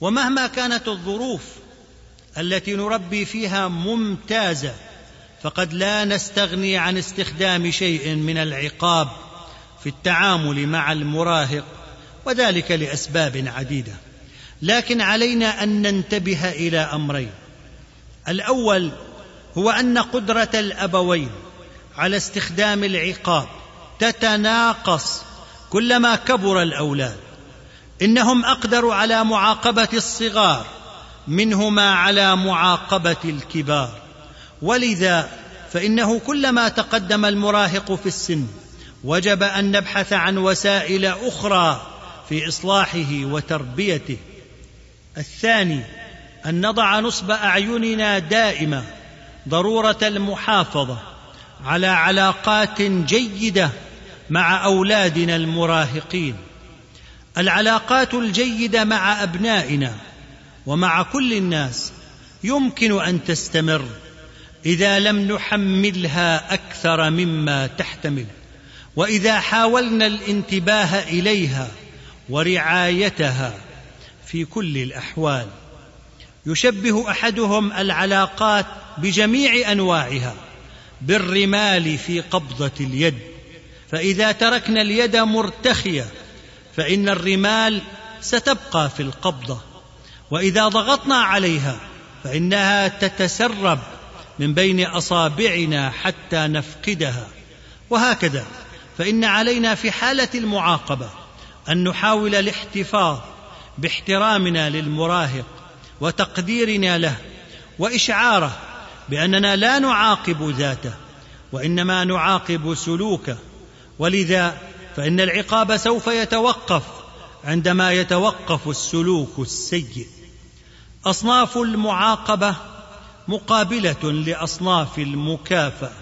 ومهما كانت الظروف التي نربي فيها ممتازة فقد لا نستغني عن استخدام شيء من العقاب في التعامل مع المراهق وذلك لأسباب عديدة. لكن علينا أن ننتبه إلى أمرين. الأول هو أن قدرة الأبوين على استخدام العقاب تتناقص كلما كبر الأولاد. إنهم أقدر على معاقبة الصغار منهما على معاقبة الكبار. ولذا فإنه كلما تقدم المراهق في السن وجب أن نبحث عن وسائل أخرى في إصلاحه وتربيته. الثاني أن نضع نصب أعيننا دائما ضرورة المحافظة. على علاقات جيدة مع أولادنا المراهقين. العلاقات الجيدة مع أبنائنا ومع كل الناس يمكن أن تستمر إذا لم نحملها أكثر مما تحتمل. وإذا حاولنا الانتباه إليها ورعايتها في كل الأحوال يشبه أحدهم العلاقات بجميع أنواعها. بالرمال في قبضة اليد. فإذا تركنا اليد مرتخية فإن الرمال ستبقى في القبضة. وإذا ضغطنا عليها فإنها تتسرب من بين أصابعنا حتى نفقدها. وهكذا فإن علينا في حالة المعاقبة أن نحاول الاحتفاظ باحترامنا للمراهق وتقديرنا له وإشعاره بأننا لا نعاقب ذاته وإنما نعاقب سلوكه. ولذا فإن العقاب سوف يتوقف عندما يتوقف السلوك السيء. أصناف المعاقبة مقابلة لأصناف المكافأة.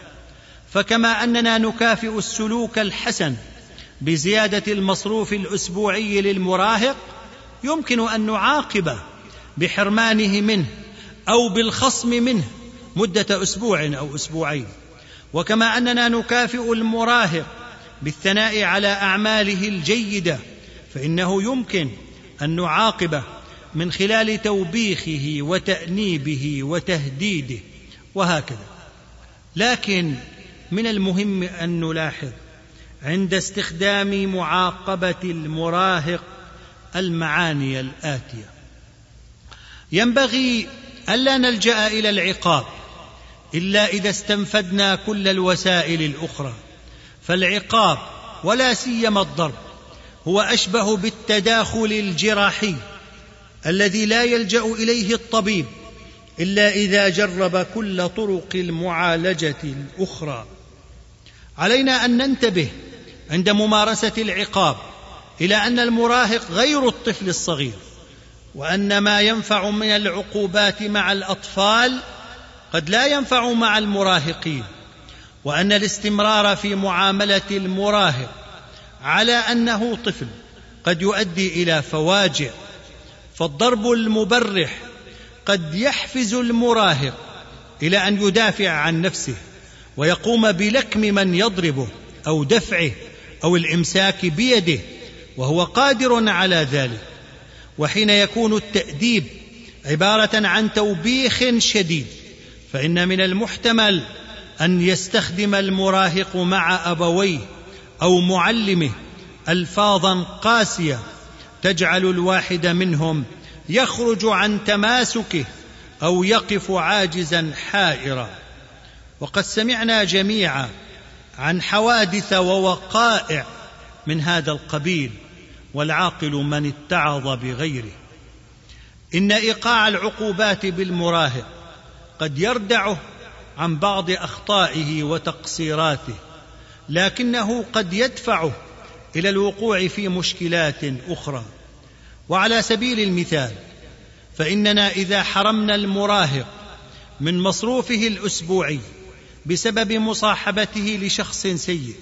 فكما أننا نكافئ السلوك الحسن بزيادة المصروف الأسبوعي للمراهق يمكن أن نعاقبه بحرمانه منه أو بالخصم منه مدة أسبوع أو أسبوعين. وكما أننا نكافئ المراهق بالثناء على أعماله الجيدة فإنه يمكن أن نعاقبه من خلال توبيخه وتأنيبه وتهديده وهكذا. لكن من المهم أن نلاحظ عند استخدام معاقبة المراهق المعاني الآتية. ينبغي ألا نلجأ إلى العقاب. إلا إذا استنفدنا كل الوسائل الأخرى. فالعقاب ولا سيما الضرب هو أشبه بالتداخل الجراحي الذي لا يلجأ إليه الطبيب إلا إذا جرب كل طرق المعالجة الأخرى. علينا أن ننتبه عند ممارسة العقاب إلى أن المراهق غير الطفل الصغير وأن ما ينفع من العقوبات مع الأطفال قد لا ينفع مع المراهقين وأن الاستمرار في معاملة المراهق على أنه طفل قد يؤدي إلى فواجع فالضرب المبرح قد يحفز المراهق إلى أن يدافع عن نفسه ويقوم بلكم من يضربه أو دفعه أو الإمساك بيده وهو قادر على ذلك. وحين يكون التأديب عبارة عن توبيخ شديد فإن من المحتمل أن يستخدم المراهق مع أبويه أو معلمه ألفاظا قاسية تجعل الواحد منهم يخرج عن تماسكه أو يقف عاجزا حائرا. وقد سمعنا جميعا عن حوادث ووقائع من هذا القبيل والعاقل من اتعظ بغيره. إن إيقاع العقوبات بالمراهق قد يردعه عن بعض أخطائه وتقصيراته لكنه قد يدفعه إلى الوقوع في مشكلات أخرى. وعلى سبيل المثال فإننا إذا حرمنا المراهق من مصروفه الأسبوعي بسبب مصاحبته لشخص سيء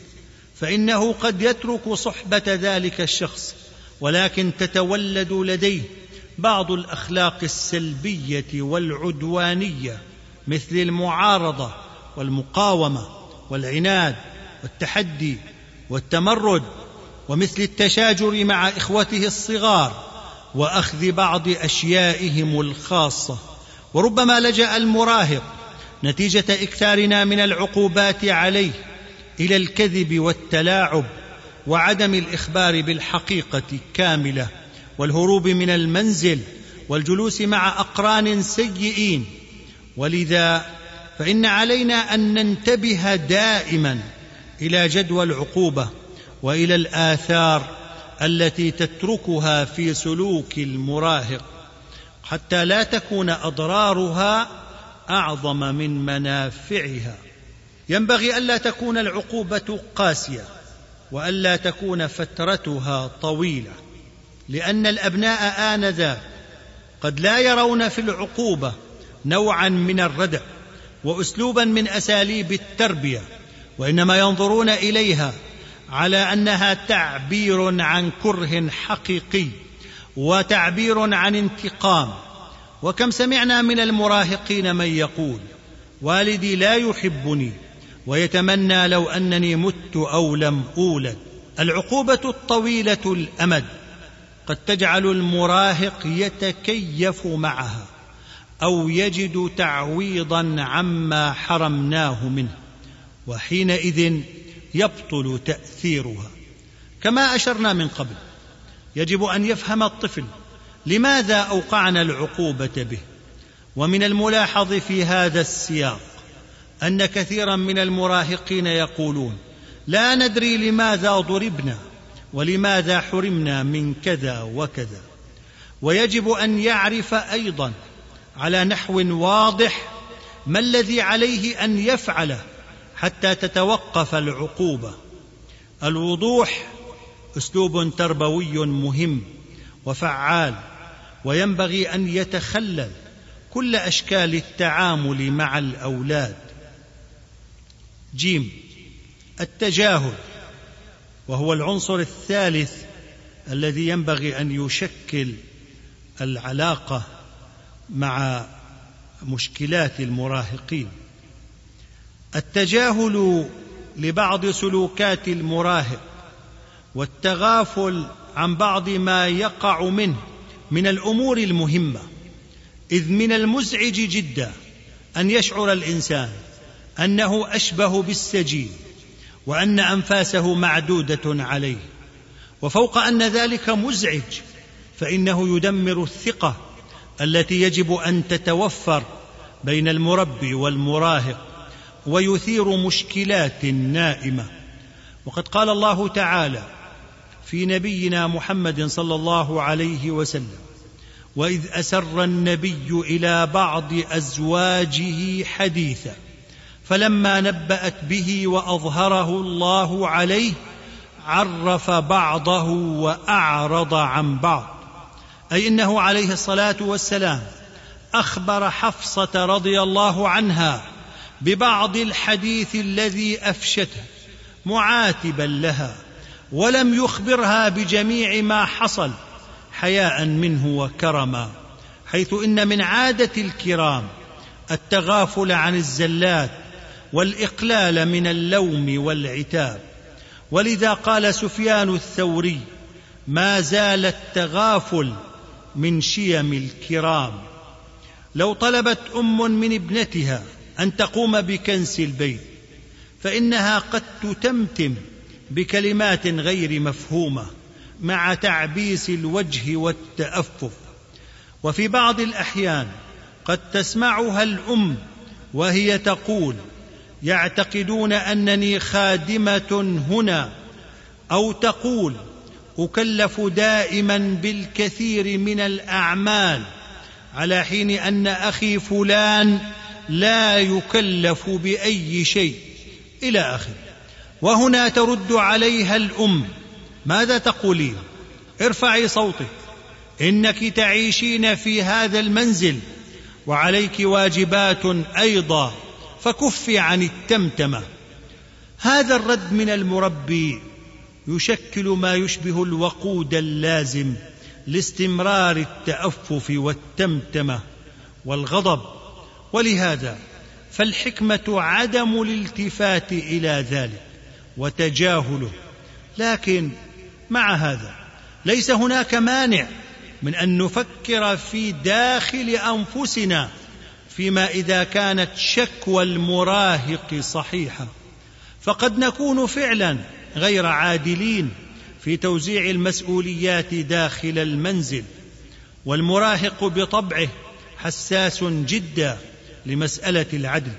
فإنه قد يترك صحبة ذلك الشخص ولكن تتولد لديه بعض الأخلاق السلبية والعدوانية مثل المعارضة والمقاومة والعناد والتحدي والتمرد ومثل التشاجر مع إخوته الصغار وأخذ بعض أشيائهم الخاصة. وربما لجأ المراهق نتيجة إكثارنا من العقوبات عليه إلى الكذب والتلاعب وعدم الإخبار بالحقيقة كاملة. والهروب من المنزل والجلوس مع أقران سيئين. ولذا فإن علينا أن ننتبه دائما إلى جدوى العقوبة وإلى الآثار التي تتركها في سلوك المراهق حتى لا تكون أضرارها أعظم من منافعها. ينبغي ألا تكون العقوبة قاسية وألا تكون فترتها طويلة. لأن الأبناء انذاك قد لا يرون في العقوبة نوعا من الردع واسلوبا من أساليب التربية وإنما ينظرون إليها على أنها تعبير عن كره حقيقي وتعبير عن انتقام. وكم سمعنا من المراهقين من يقول والدي لا يحبني ويتمنى لو أنني مت أو لم أولد. العقوبة الطويلة الأمد. قد تجعل المراهق يتكيف معها أو يجد تعويضا عما حرمناه منه وحينئذ يبطل تأثيرها. كما أشرنا من قبل يجب أن يفهم الطفل لماذا أوقعنا العقوبة به. ومن الملاحظ في هذا السياق أن كثيرا من المراهقين يقولون لا ندري لماذا ضربنا. ولماذا حرمنا من كذا وكذا؟ ويجب أن يعرف أيضا على نحو واضح ما الذي عليه أن يفعله حتى تتوقف العقوبة. الوضوح أسلوب تربوي مهم وفعال وينبغي أن يتخلل كل أشكال التعامل مع الأولاد. جيم التجاهل. وهو العنصر الثالث الذي ينبغي أن يشكل العلاقة مع مشكلات المراهقين. التجاهل لبعض سلوكات المراهق والتغافل عن بعض ما يقع منه من الأمور المهمة إذ من المزعج جدا أن يشعر الإنسان أنه أشبه بالسجين. وأن أنفاسه معدودة عليه وفوق أن ذلك مزعج فإنه يدمر الثقة التي يجب أن تتوفر بين المربي والمراهق ويثير مشكلات نائمة. وقد قال الله تعالى في نبينا محمد صلى الله عليه وسلم وإذ أسر النبي إلى بعض أزواجه حديثا فلما نبأت به وأظهره الله عليه عرف بعضه وأعرض عن بعض. أي إنه عليه الصلاة والسلام أخبر حفصة رضي الله عنها ببعض الحديث الذي أفشته معاتبا لها ولم يخبرها بجميع ما حصل حياء منه وكرما حيث إن من عادة الكرام التغافل عن الزلات والإقلال من اللوم والعتاب. ولذا قال سفيان الثوري ما زال التغافل من شيم الكرام. لو طلبت أم من ابنتها أن تقوم بكنس البيت فإنها قد تتمتم بكلمات غير مفهومة مع تعبيس الوجه والتأفف. وفي بعض الأحيان قد تسمعها الأم وهي تقول يعتقدون أنني خادمة هنا أو تقول أكلف دائما بالكثير من الأعمال على حين أن أخي فلان لا يكلف بأي شيء. إلى آخره. وهنا ترد عليها الأم. ماذا تقولين؟ ارفعي صوتك. إنك تعيشين في هذا المنزل وعليك واجبات أيضا. فكفي عن التمتمة. هذا الرد من المربي يشكل ما يشبه الوقود اللازم لاستمرار التأفف والتمتمة والغضب. ولهذا فالحكمة عدم الالتفات إلى ذلك وتجاهله. لكن مع هذا ليس هناك مانع من أن نفكر في داخل أنفسنا فيما إذا كانت شكوى المراهق صحيحة. فقد نكون فعلا غير عادلين في توزيع المسؤوليات داخل المنزل. والمراهق بطبعه حساس جدا لمسألة العدل.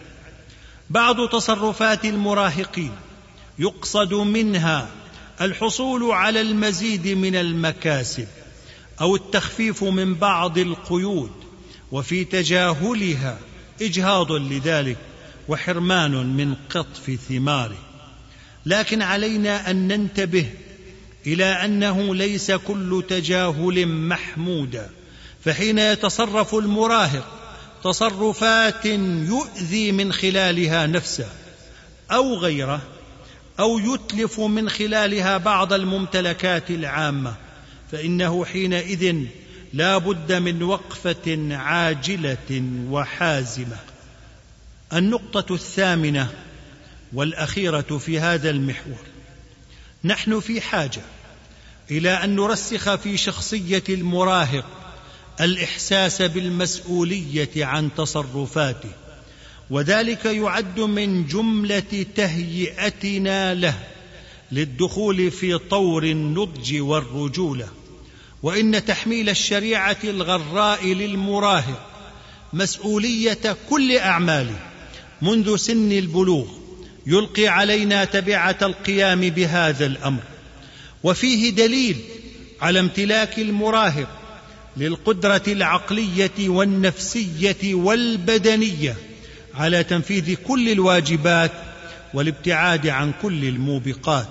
بعض تصرفات المراهقين يقصد منها الحصول على المزيد من المكاسب أو التخفيف من بعض القيود. وفي تجاهلها إجهاض لذلك وحرمان من قطف ثماره. لكن علينا أن ننتبه إلى أنه ليس كل تجاهل محمودا فحين يتصرف المراهق تصرفات يؤذي من خلالها نفسه أو غيره أو يتلف من خلالها بعض الممتلكات العامة فإنه حينئذ لا بد من وقفة عاجلة وحازمة. النقطة الثامنة والأخيرة في هذا المحور. نحن في حاجة إلى أن نرسخ في شخصية المراهق الإحساس بالمسؤولية عن تصرفاته وذلك يعد من جملة تهيئتنا له للدخول في طور النضج والرجولة. وإن تحميل الشريعة الغراء للمراهق مسؤولية كل أعماله منذ سن البلوغ يلقي علينا تبعة القيام بهذا الأمر. وفيه دليل على امتلاك المراهق للقدرة العقلية والنفسية والبدنية على تنفيذ كل الواجبات والابتعاد عن كل الموبقات.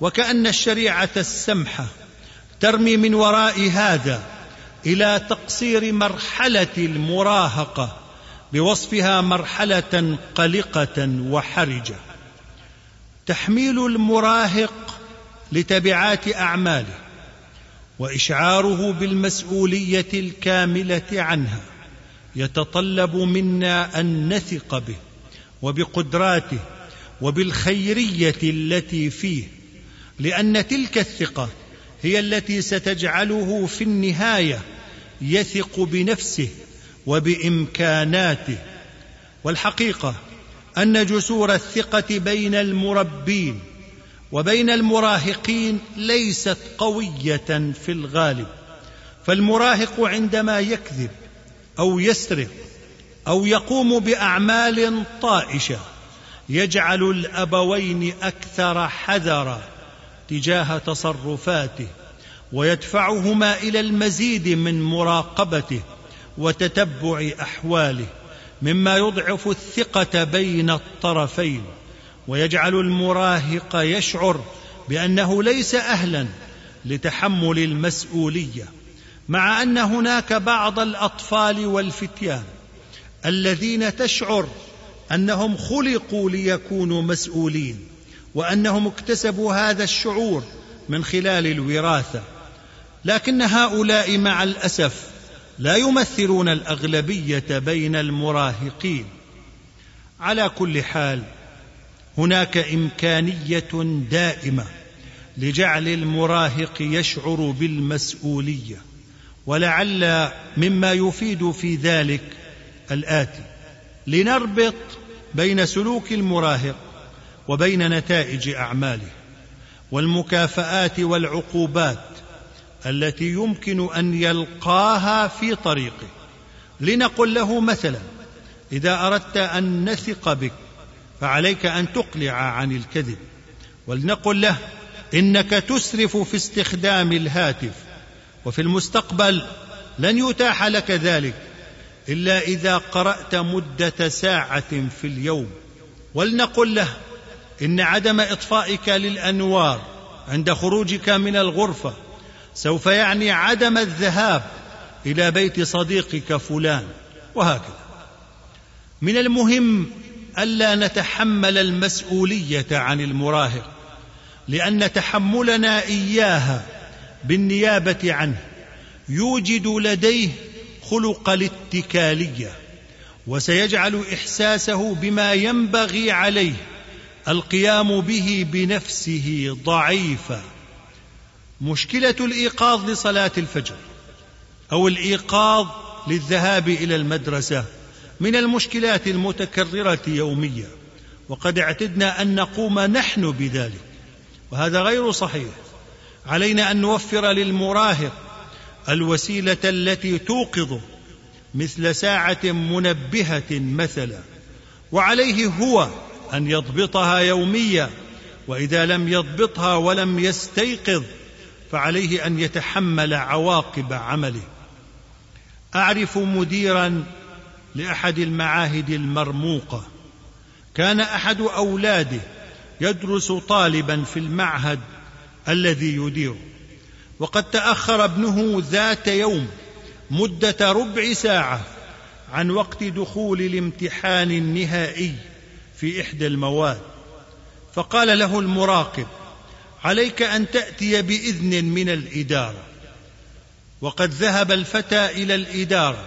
وكأن الشريعة السمحة ترمي من وراء هذا إلى تقصير مرحلة المراهقة بوصفها مرحلة قلقة وحرجة. تحميل المراهق لتبعات أعماله وإشعاره بالمسؤولية الكاملة عنها يتطلب منا أن نثق به وبقدراته وبالخيرية التي فيه لأن تلك الثقة هي التي ستجعله في النهاية يثق بنفسه وبإمكاناته. والحقيقة أن جسور الثقة بين المربين وبين المراهقين ليست قوية في الغالب فالمراهق عندما يكذب أو يسرق أو يقوم بأعمال طائشة يجعل الأبوين أكثر حذرا. تجاه تصرفاته ويدفعهما إلى المزيد من مراقبته وتتبع أحواله مما يضعف الثقة بين الطرفين ويجعل المراهق يشعر بأنه ليس أهلا لتحمل المسؤولية مع أن هناك بعض الأطفال والفتيان الذين تشعر أنهم خلقوا ليكونوا مسؤولين. وأنهم اكتسبوا هذا الشعور من خلال الوراثة. لكن هؤلاء مع الأسف لا يمثلون الأغلبية بين المراهقين. على كل حال هناك إمكانية دائمة لجعل المراهق يشعر بالمسؤولية ولعل مما يفيد في ذلك الآتي. لنربط بين سلوك المراهق وبين نتائج أعماله والمكافآت والعقوبات التي يمكن أن يلقاها في طريقه. لنقل له مثلا إذا أردت أن نثق بك فعليك أن تقلع عن الكذب. ولنقل له إنك تسرف في استخدام الهاتف وفي المستقبل لن يتاح لك ذلك إلا إذا قرأت مدة ساعة في اليوم. ولنقل له إن عدم إطفائك للأنوار عند خروجك من الغرفة سوف يعني عدم الذهاب إلى بيت صديقك فلان وهكذا. من المهم ألا نتحمل المسؤولية عن المراهق لأن تحملنا إياها بالنيابة عنه. يوجد لديه خلق الاتكالية وسيجعل إحساسه بما ينبغي عليه. القيام به بنفسه ضعيفا. مشكلة الإيقاظ لصلاة الفجر أو الإيقاظ للذهاب إلى المدرسة من المشكلات المتكررة يوميا. وقد اعتدنا أن نقوم نحن بذلك وهذا غير صحيح. علينا أن نوفر للمراهق الوسيلة التي توقظه مثل ساعة منبهة مثلا وعليه هو أن يضبطها يوميا وإذا لم يضبطها ولم يستيقظ فعليه أن يتحمل عواقب عمله. أعرف مديرا لأحد المعاهد المرموقة. كان أحد أولاده يدرس طالبا في المعهد الذي يديره وقد تأخر ابنه ذات يوم مدة ربع ساعة عن وقت دخول الامتحان النهائي. في إحدى المواد. فقال له المراقب عليك أن تأتي بإذن من الإدارة. وقد ذهب الفتى إلى الإدارة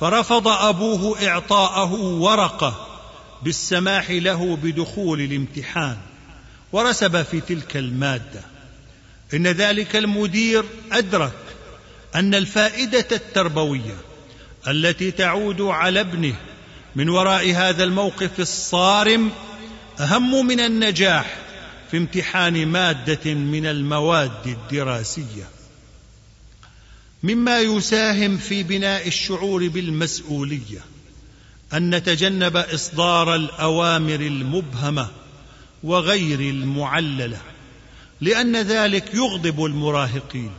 فرفض أبوه إعطاءه ورقة بالسماح له بدخول الامتحان ورسب في تلك المادة. إن ذلك المدير أدرك أن الفائدة التربوية التي تعود على ابنه من وراء هذا الموقف الصارم أهم من النجاح في امتحان مادة من المواد الدراسية. مما يساهم في بناء الشعور بالمسؤولية أن نتجنب إصدار الأوامر المبهمة وغير المعللة لأن ذلك يغضب المراهقين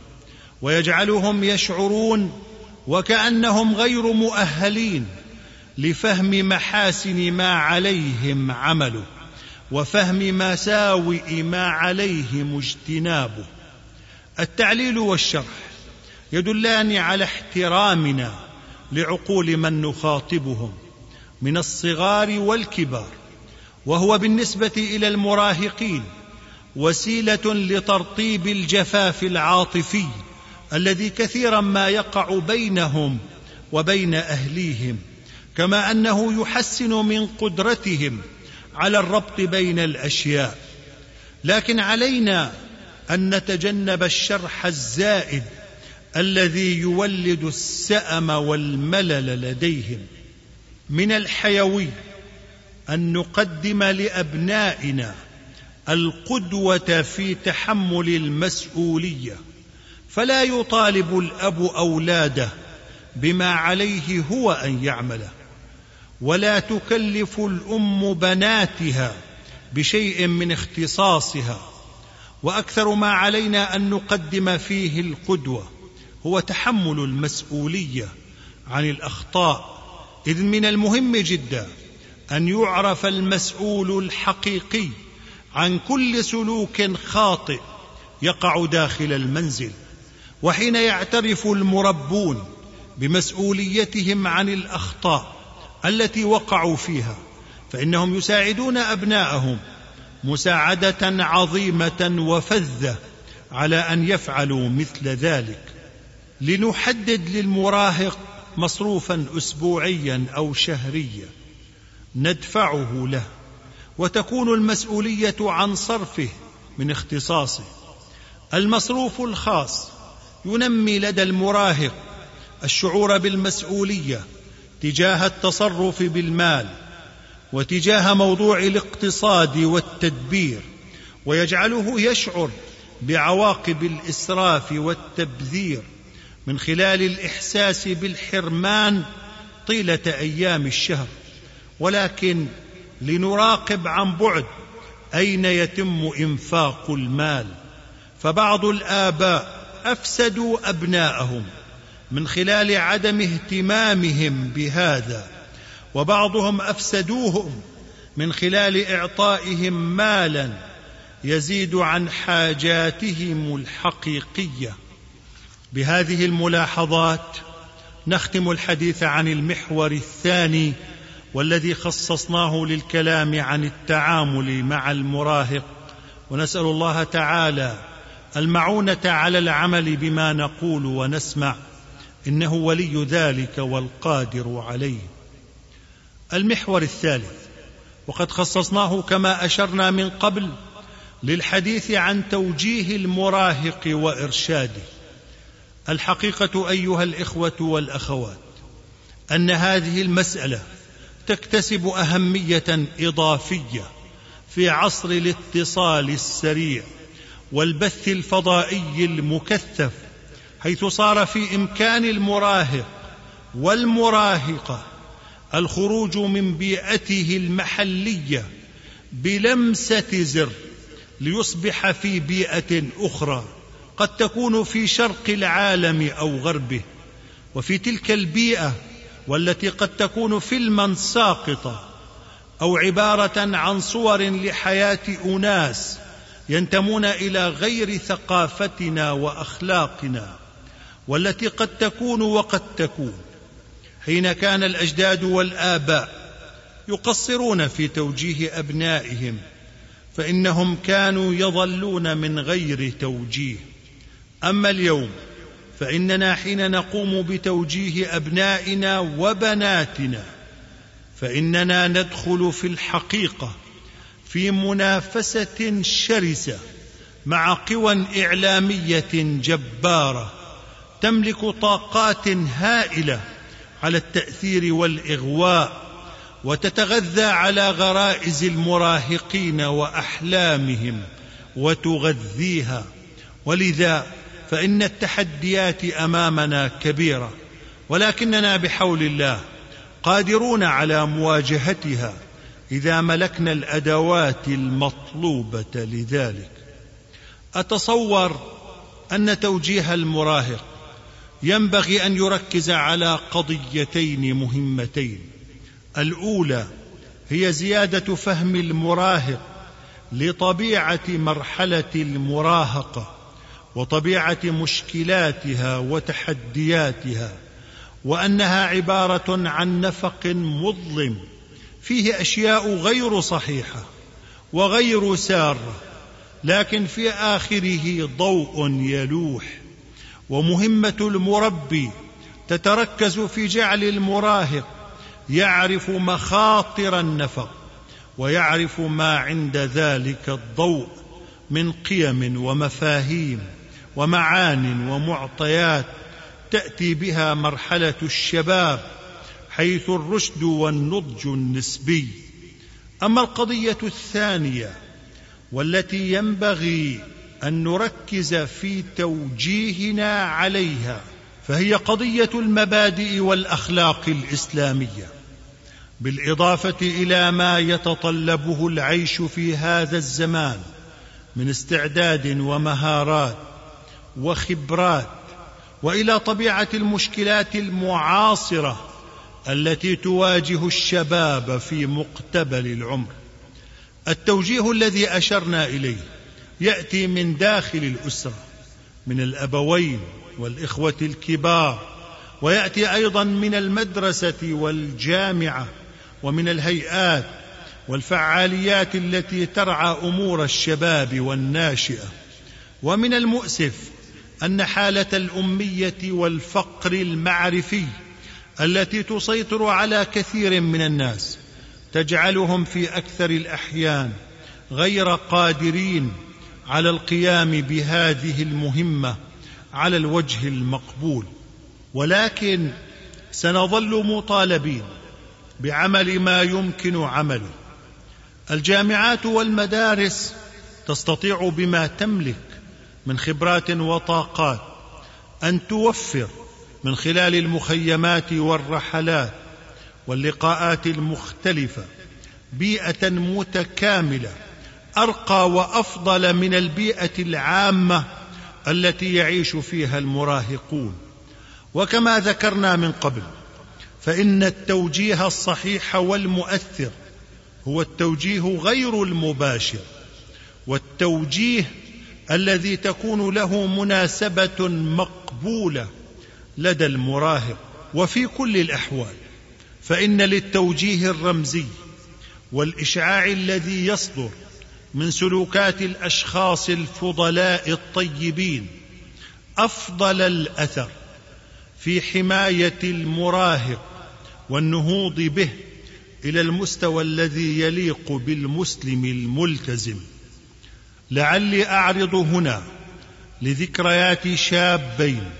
ويجعلهم يشعرون وكأنهم غير مؤهلين لفهم محاسن ما عليهم عمله وفهم مساوئ ما عليهم اجتنابه. التعليل والشرح يدلان على احترامنا لعقول من نخاطبهم من الصغار والكبار وهو بالنسبة إلى المراهقين وسيلة لترطيب الجفاف العاطفي الذي كثيرا ما يقع بينهم وبين أهليهم. كما أنه يحسن من قدرتهم على الربط بين الأشياء. لكن علينا أن نتجنب الشرح الزائد الذي يولد السأم والملل لديهم. من الحيوي أن نقدم لأبنائنا القدوة في تحمل المسؤولية فلا يطالب الأب أولاده بما عليه هو أن يعمله. ولا تكلف الأم بناتها بشيء من اختصاصها. وأكثر ما علينا أن نقدم فيه القدوة هو تحمل المسؤولية عن الأخطاء إذ من المهم جدا أن يعرف المسؤول الحقيقي عن كل سلوك خاطئ يقع داخل المنزل وحين يعترف المربون بمسؤوليتهم عن الأخطاء. التي وقعوا فيها فإنهم يساعدون أبناءهم مساعدة عظيمة وفذة على أن يفعلوا مثل ذلك. لنحدد للمراهق مصروفا اسبوعيا أو شهريا ندفعه له وتكون المسؤولية عن صرفه من اختصاصه. المصروف الخاص ينمي لدى المراهق الشعور بالمسؤولية تجاه التصرف بالمال وتجاه موضوع الاقتصاد والتدبير ويجعله يشعر بعواقب الإسراف والتبذير من خلال الإحساس بالحرمان طيلة أيام الشهر. ولكن لنراقب عن بعد أين يتم إنفاق المال فبعض الآباء أفسدوا أبناءهم من خلال عدم اهتمامهم بهذا وبعضهم أفسدوهم من خلال إعطائهم مالا يزيد عن حاجاتهم الحقيقية. بهذه الملاحظات نختم الحديث عن المحور الثاني والذي خصصناه للكلام عن التعامل مع المراهق. ونسأل الله تعالى المعونة على العمل بما نقول ونسمع. إنه ولي ذلك والقادر عليه. المحور الثالث وقد خصصناه كما أشرنا من قبل للحديث عن توجيه المراهق وإرشاده. الحقيقة أيها الإخوة والأخوات أن هذه المسألة تكتسب أهمية إضافية في عصر الاتصال السريع والبث الفضائي المكثف حيث صار في إمكان المراهق والمراهقة الخروج من بيئته المحلية بلمسة زر ليصبح في بيئة أخرى قد تكون في شرق العالم أو غربه. وفي تلك البيئة والتي قد تكون فيلما ساقطا أو عبارة عن صور لحياة أناس ينتمون إلى غير ثقافتنا وأخلاقنا. والتي قد تكون وقد تكون. حين كان الأجداد والآباء يقصرون في توجيه أبنائهم فإنهم كانوا يظلون من غير توجيه. أما اليوم فإننا حين نقوم بتوجيه أبنائنا وبناتنا فإننا ندخل في الحقيقة في منافسة شرسة مع قوى إعلامية جبارة. تملك طاقات هائلة على التأثير والإغواء وتتغذى على غرائز المراهقين وأحلامهم وتغذيها. ولذا فإن التحديات أمامنا كبيرة ولكننا بحول الله قادرون على مواجهتها إذا ملكنا الأدوات المطلوبة لذلك. أتصور أن توجيه المراهق ينبغي أن يركز على قضيتين مهمتين. الأولى هي زيادة فهم المراهق لطبيعة مرحلة المراهقة وطبيعة مشكلاتها وتحدياتها وأنها عبارة عن نفق مظلم فيه أشياء غير صحيحة وغير سارة لكن في آخره ضوء يلوح. ومهمة المربي تتركز في جعل المراهق يعرف مخاطر النفق ويعرف ما عند ذلك الضوء من قيم ومفاهيم ومعان ومعطيات تأتي بها مرحلة الشباب حيث الرشد والنضج النسبي. أما القضية الثانية والتي ينبغي أن نركز في توجيهنا عليها فهي قضية المبادئ والأخلاق الإسلامية. بالإضافة إلى ما يتطلبه العيش في هذا الزمان من استعداد ومهارات وخبرات وإلى طبيعة المشكلات المعاصرة التي تواجه الشباب في مقتبل العمر. التوجيه الذي أشرنا إليه يأتي من داخل الأسرة من الأبوين والإخوة الكبار ويأتي أيضا من المدرسة والجامعة ومن الهيئات والفعاليات التي ترعى أمور الشباب والناشئة ومن المؤسف أن حالة الأمية والفقر المعرفي التي تسيطر على كثير من الناس تجعلهم في أكثر الأحيان غير قادرين على القيام بهذه المهمة على الوجه المقبول. ولكن سنظل مطالبين بعمل ما يمكن عمله. الجامعات والمدارس تستطيع بما تملك من خبرات وطاقات أن توفر من خلال المخيمات والرحلات واللقاءات المختلفة بيئة متكاملة أرقى وأفضل من البيئة العامة التي يعيش فيها المراهقون. وكما ذكرنا من قبل فإن التوجيه الصحيح والمؤثر هو التوجيه غير المباشر والتوجيه الذي تكون له مناسبة مقبولة لدى المراهق وفي كل الأحوال. فإن للتوجيه الرمزي والإشعاع الذي يصدر من سلوكات الأشخاص الفضلاء الطيبين أفضل الأثر في حماية المراهق والنهوض به إلى المستوى الذي يليق بالمسلم الملتزم. لعلي أعرض هنا لذكريات شابين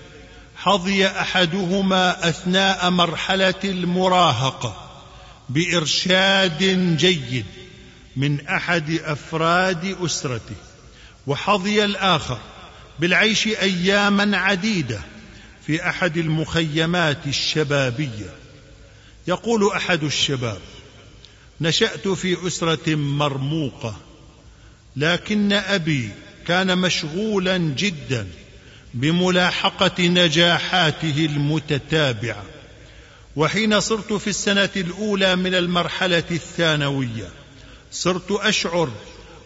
حظي أحدهما أثناء مرحلة المراهقة بإرشاد جيد من أحد أفراد اسرته وحظي الآخر بالعيش أياما عديدة في أحد المخيمات الشبابية. يقول أحد الشباب نشأت في أسرة مرموقة لكن أبي كان مشغولا جدا بملاحقة نجاحاته المتتابعة وحين صرت في السنة الأولى من المرحلة الثانوية. صرت أشعر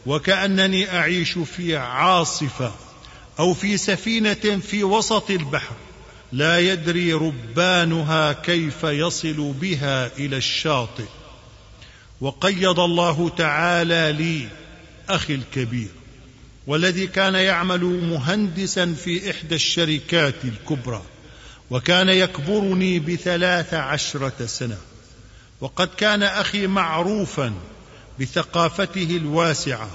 وكأنني أعيش في عاصفة أو في سفينة في وسط البحر. لا يدري ربانها كيف يصل بها إلى الشاطئ. وقيض الله تعالى لي أخي الكبير والذي كان يعمل مهندسا في إحدى الشركات الكبرى وكان يكبرني بثلاث عشرة سنة. وقد كان أخي معروفا بثقافته الواسعة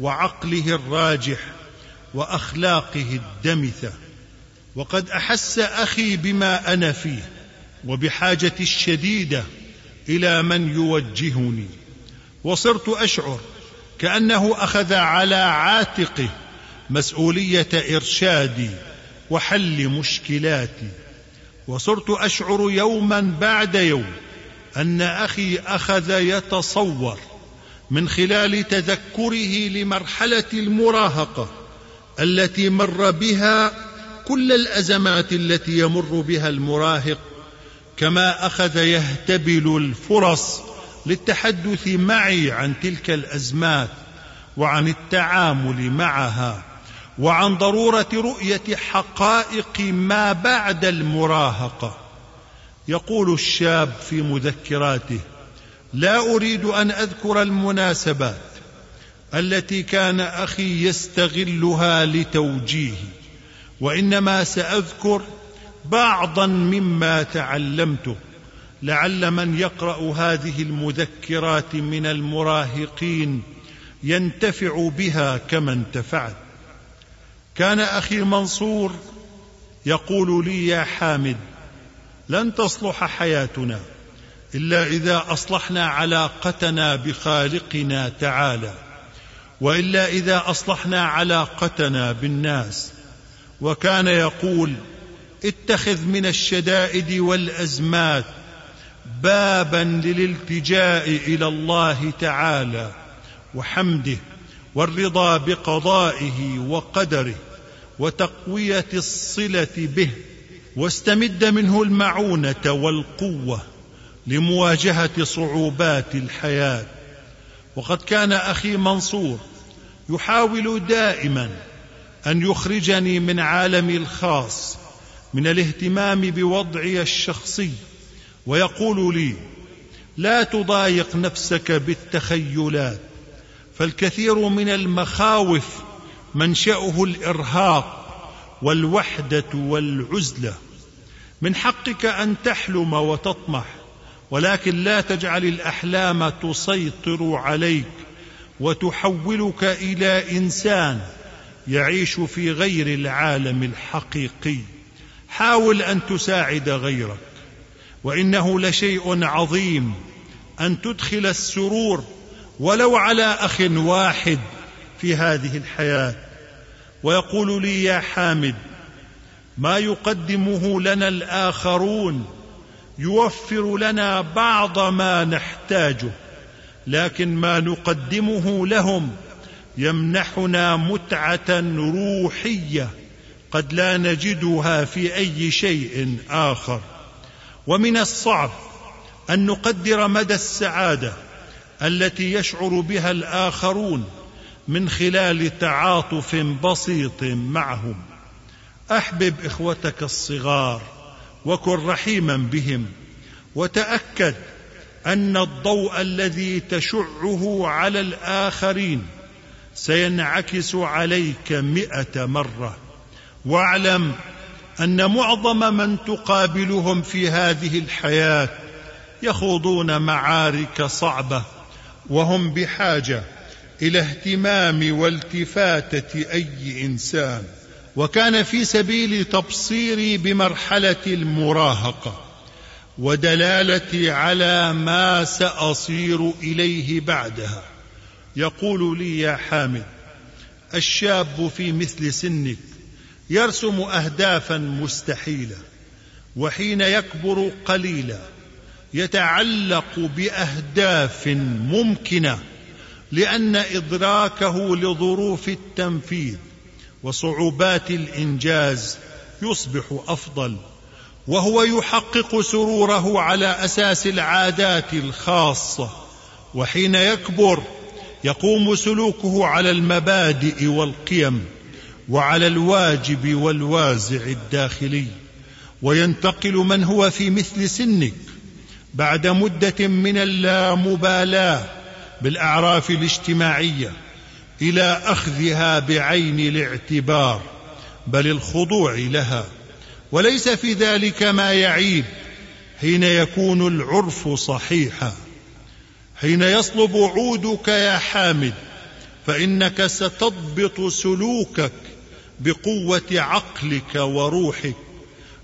وعقله الراجح وأخلاقه الدمثة. وقد أحس أخي بما أنا فيه وبحاجتي الشديدة إلى من يوجهني. وصرت أشعر كأنه أخذ على عاتقه مسؤولية إرشادي وحل مشكلاتي. وصرت أشعر يوما بعد يوم أن أخي أخذ يتصور من خلال تذكره لمرحلة المراهقة التي مر بها كل الأزمات التي يمر بها المراهق كما أخذ يهتبل الفرص للتحدث معي عن تلك الأزمات وعن التعامل معها وعن ضرورة رؤية حقائق ما بعد المراهقة. يقول الشاب في مذكراته لا أريد أن أذكر المناسبات التي كان أخي يستغلها لتوجيهي وإنما سأذكر بعضا مما تعلمته لعل من يقرأ هذه المذكرات من المراهقين ينتفع بها كما انتفعت كان أخي منصور يقول لي يا حامد لن تصلح حياتنا. إلا إذا أصلحنا علاقتنا بخالقنا تعالى وإلا إذا أصلحنا علاقتنا بالناس. وكان يقول اتخذ من الشدائد والأزمات بابا للالتجاء إلى الله تعالى وحمده والرضا بقضائه وقدره وتقوية الصلة به واستمد منه المعونة والقوة. لمواجهة صعوبات الحياة. وقد كان أخي منصور يحاول دائما أن يخرجني من عالمي الخاص من الاهتمام بوضعي الشخصي ويقول لي لا تضايق نفسك بالتخيلات فالكثير من المخاوف منشأه الإرهاق والوحدة والعزلة. من حقك أن تحلم وتطمح ولكن لا تجعل الأحلام تسيطر عليك وتحولك إلى إنسان يعيش في غير العالم الحقيقي. حاول أن تساعد غيرك وإنه لشيء عظيم أن تدخل السرور ولو على أخ واحد في هذه الحياة. ويقول لي يا حامد ما يقدمه لنا الآخرون يوفر لنا بعض ما نحتاجه لكن ما نقدمه لهم يمنحنا متعة روحية قد لا نجدها في أي شيء آخر. ومن الصعب أن نقدر مدى السعادة التي يشعر بها الآخرون من خلال تعاطف بسيط معهم. أحبب إخوتك الصغار. وكن رحيما بهم. وتأكد أن الضوء الذي تشعه على الآخرين سينعكس عليك مئة مرة. واعلم أن معظم من تقابلهم في هذه الحياة يخوضون معارك صعبة وهم بحاجة إلى اهتمام والتفاتة أي إنسان. وكان في سبيل تبصيري بمرحلة المراهقة ودلالتي على ما سأصير إليه بعدها. يقول لي يا حامد الشاب في مثل سنك يرسم أهدافا مستحيلة وحين يكبر قليلا يتعلق بأهداف ممكنة لأن إدراكه لظروف التنفيذ وصعوبات الإنجاز يصبح أفضل وهو يحقق سروره على أساس العادات الخاصة وحين يكبر يقوم سلوكه على المبادئ والقيم وعلى الواجب والوازع الداخلي وينتقل من هو في مثل سنك بعد مدة من اللامبالاة بالأعراف الاجتماعية. إلى أخذها بعين الاعتبار بل الخضوع لها. وليس في ذلك ما يعيب حين يكون العرف صحيحا. حين يصلب عودك يا حامد فإنك ستضبط سلوكك بقوة عقلك وروحك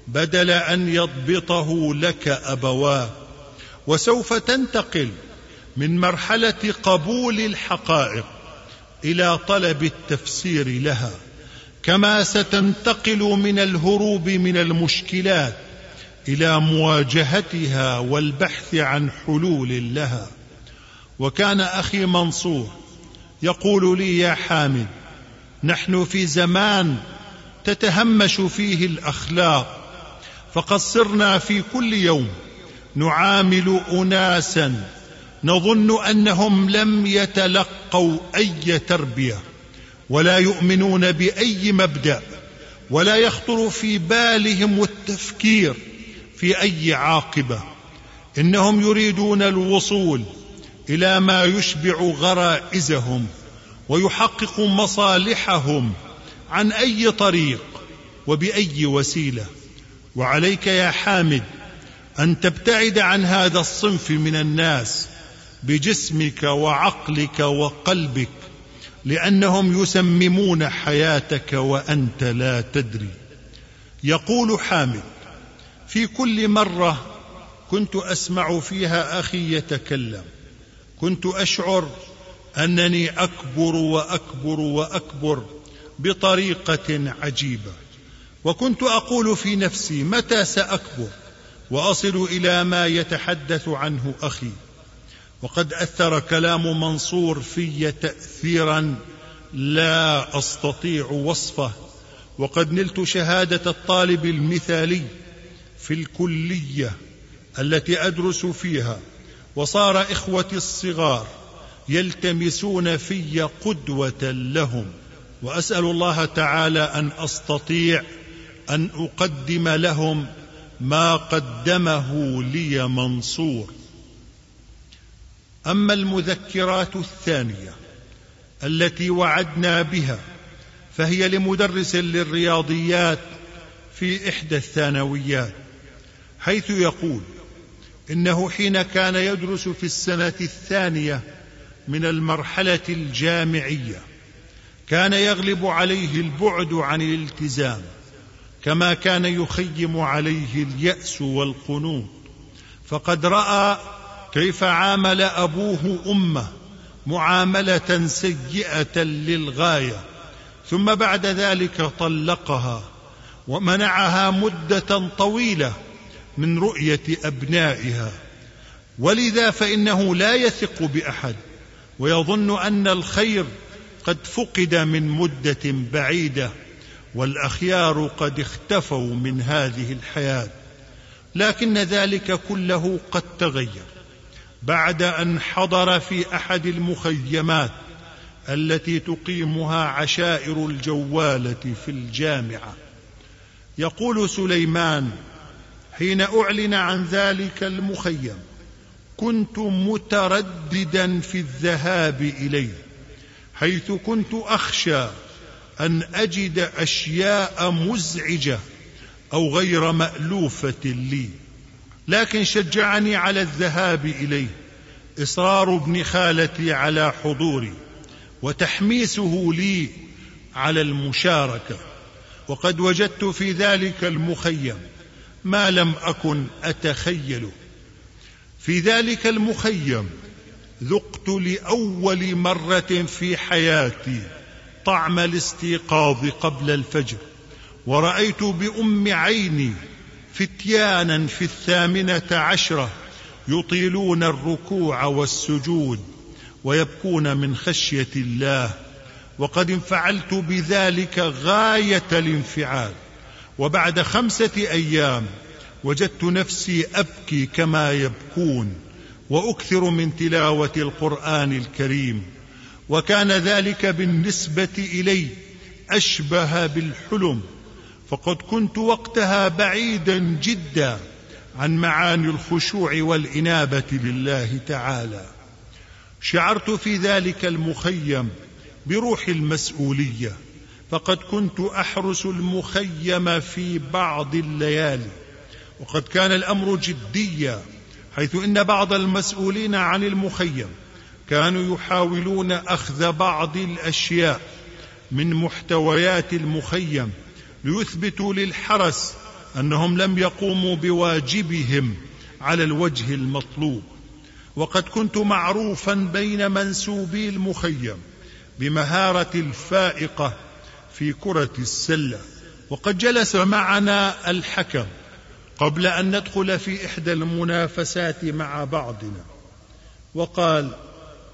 بدل أن يضبطه لك أبواه. وسوف تنتقل من مرحلة قبول الحقائق إلى طلب التفسير لها كما ستنتقل من الهروب من المشكلات إلى مواجهتها والبحث عن حلول لها. وكان أخي منصور يقول لي يا حامد نحن في زمان تتهمش فيه الأخلاق فقد صرنا في كل يوم نعامل اناسا نظن أنهم لم يتلقوا أي تربية ولا يؤمنون بأي مبدأ ولا يخطر في بالهم التفكير في أي عاقبة. إنهم يريدون الوصول إلى ما يشبع غرائزهم ويحقق مصالحهم عن أي طريق وبأي وسيلة. وعليك يا حامد أن تبتعد عن هذا الصنف من الناس بجسمك وعقلك وقلبك لأنهم يسممون حياتك وأنت لا تدري. يقول حامد في كل مرة كنت أسمع فيها أخي يتكلم كنت أشعر أنني أكبر وأكبر وأكبر بطريقة عجيبة. وكنت أقول في نفسي متى سأكبر؟ وأصل إلى ما يتحدث عنه أخي. وقد أثر كلام منصور في تاثيرا لا أستطيع وصفه. وقد نلت شهادة الطالب المثالي في الكلية التي أدرس فيها وصار إخوتي الصغار يلتمسون في قدوة لهم. وأسأل الله تعالى أن أستطيع أن أقدم لهم ما قدمه لي منصور. أما المذكرات الثانية التي وعدنا بها فهي لمدرس للرياضيات في إحدى الثانويات حيث يقول إنه حين كان يدرس في السنة الثانية من المرحلة الجامعية كان يغلب عليه البعد عن الالتزام كما كان يخيم عليه اليأس والقنوط فقد رأى كيف عامل أبوه أمه معاملة سيئة للغاية ثم بعد ذلك طلقها ومنعها مدة طويلة من رؤية أبنائها. ولذا فإنه لا يثق بأحد ويظن أن الخير قد فقد من مدة بعيدة والأخيار قد اختفوا من هذه الحياة. لكن ذلك كله قد تغير. بعد أن حضر في أحد المخيمات التي تقيمها عشائر الجوالة في الجامعة. يقول سليمان حين أعلن عن ذلك المخيم كنت مترددا في الذهاب إليه حيث كنت أخشى أن أجد أشياء مزعجة أو غير مألوفة لي. لكن شجعني على الذهاب إليه. إصرار ابن خالتي على حضوري وتحميسه لي على المشاركة. وقد وجدت في ذلك المخيم ما لم أكن أتخيله. في ذلك المخيم ذقت لأول مرة في حياتي طعم الاستيقاظ قبل الفجر ورأيت بأم عيني فتيانا في الثامنة عشرة يطيلون الركوع والسجود ويبكون من خشية الله وقد انفعلت بذلك غاية الانفعال. وبعد خمسة أيام وجدت نفسي أبكي كما يبكون وأكثر من تلاوة القرآن الكريم وكان ذلك بالنسبة إلي أشبه بالحلم. فقد كنت وقتها بعيدا جدا عن معاني الخشوع والإنابة لله تعالى. شعرت في ذلك المخيم بروح المسؤولية فقد كنت أحرس المخيم في بعض الليالي. وقد كان الأمر جديا حيث إن بعض المسؤولين عن المخيم كانوا يحاولون أخذ بعض الأشياء من محتويات المخيم ليثبتوا للحرس أنهم لم يقوموا بواجبهم على الوجه المطلوب. وقد كنت معروفا بين منسوبي المخيم بمهارة الفائقة في كرة السلة. وقد جلس معنا الحكم قبل أن ندخل في إحدى المنافسات مع بعضنا. وقال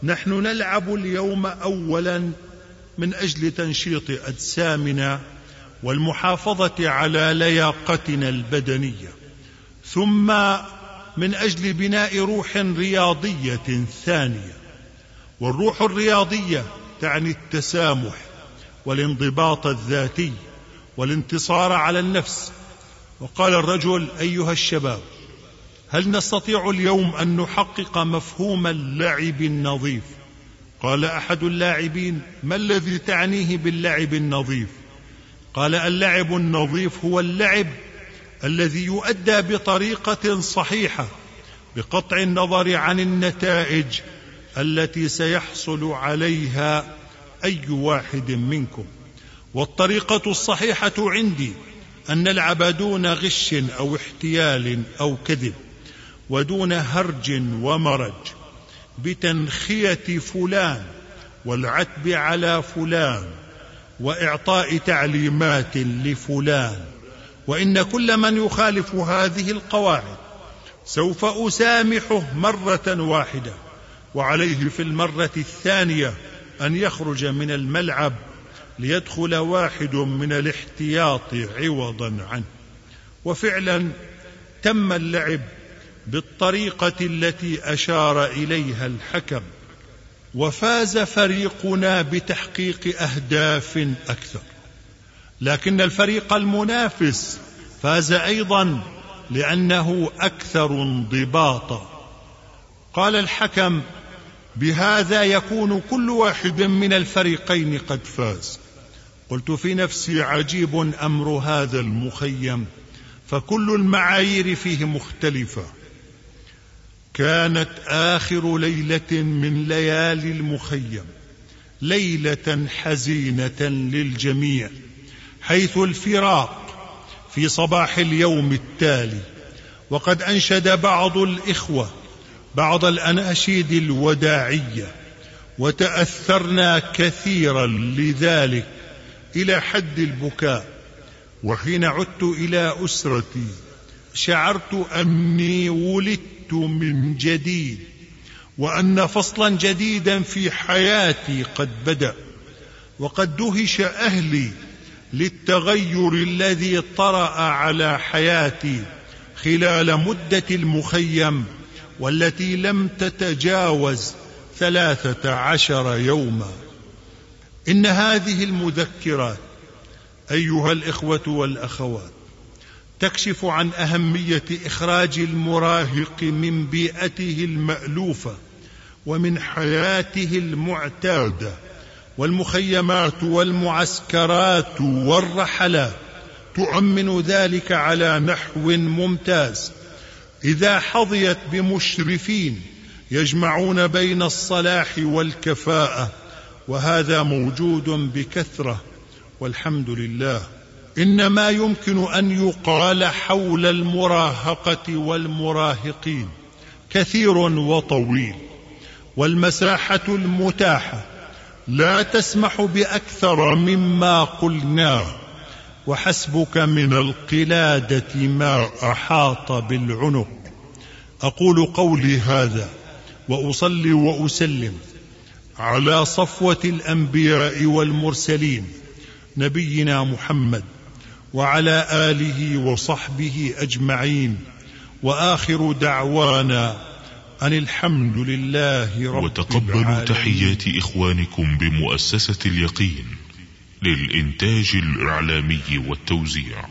نحن نلعب اليوم اولا من أجل تنشيط أجسامنا والمحافظة على لياقتنا البدنية ثم من أجل بناء روح رياضية ثانية. والروح الرياضية تعني التسامح والانضباط الذاتي والانتصار على النفس. وقال الرجل أيها الشباب هل نستطيع اليوم أن نحقق مفهوم اللعب النظيف؟ قال أحد اللاعبين ما الذي تعنيه باللعب النظيف؟ قال اللعب النظيف هو اللعب الذي يؤدى بطريقة صحيحة بقطع النظر عن النتائج التي سيحصل عليها أي واحد منكم. والطريقة الصحيحة عندي أن نلعب دون غش أو احتيال أو كذب ودون هرج ومرج بتنخية فلان والعتب على فلان. وإعطاء تعليمات لفلان وإن كل من يخالف هذه القواعد سوف أسامحه مرة واحدة وعليه في المرة الثانية أن يخرج من الملعب ليدخل واحد من الاحتياط عوضا عنه. وفعلا تم اللعب بالطريقة التي أشار إليها الحكم. وفاز فريقنا بتحقيق أهداف أكثر. لكن الفريق المنافس فاز أيضا لأنه أكثر انضباطا. قال الحكم بهذا يكون كل واحد من الفريقين قد فاز. قلت في نفسي عجيب أمر هذا المخيم فكل المعايير فيه مختلفة. كانت آخر ليلة من ليالي المخيم ليلة حزينة للجميع حيث الفراق في صباح اليوم التالي. وقد أنشد بعض الإخوة بعض الأناشيد الوداعية وتأثرنا كثيرا لذلك إلى حد البكاء. وحين عدت إلى أسرتي شعرت أني ولدت من جديد وأن فصلا جديدا في حياتي قد بدأ وقد دهش أهلي للتغير الذي طرأ على حياتي خلال مدة المخيم والتي لم تتجاوز ثلاثة عشر يوما. إن هذه المذكرات أيها الإخوة والأخوات تكشف عن أهمية إخراج المراهق من بيئته المألوفة ومن حياته المعتادة والمخيمات والمعسكرات والرحلات تؤمن ذلك على نحو ممتاز. إذا حظيت بمشرفين يجمعون بين الصلاح والكفاءة وهذا موجود بكثرة والحمد لله. إنما يمكن أن يقال حول المراهقة والمراهقين كثير وطويل والمساحة المتاحة لا تسمح بأكثر مما قلناه وحسبك من القلادة ما أحاط بالعنق. أقول قولي هذا وأصلي وأسلم على صفوة الأنبياء والمرسلين نبينا محمد وعلى آله وصحبه أجمعين. وآخر دعوانا أن الحمد لله رب وتقبلوا العالمين تحيات إخوانكم بمؤسسة اليقين للإنتاج الإعلامي والتوزيع.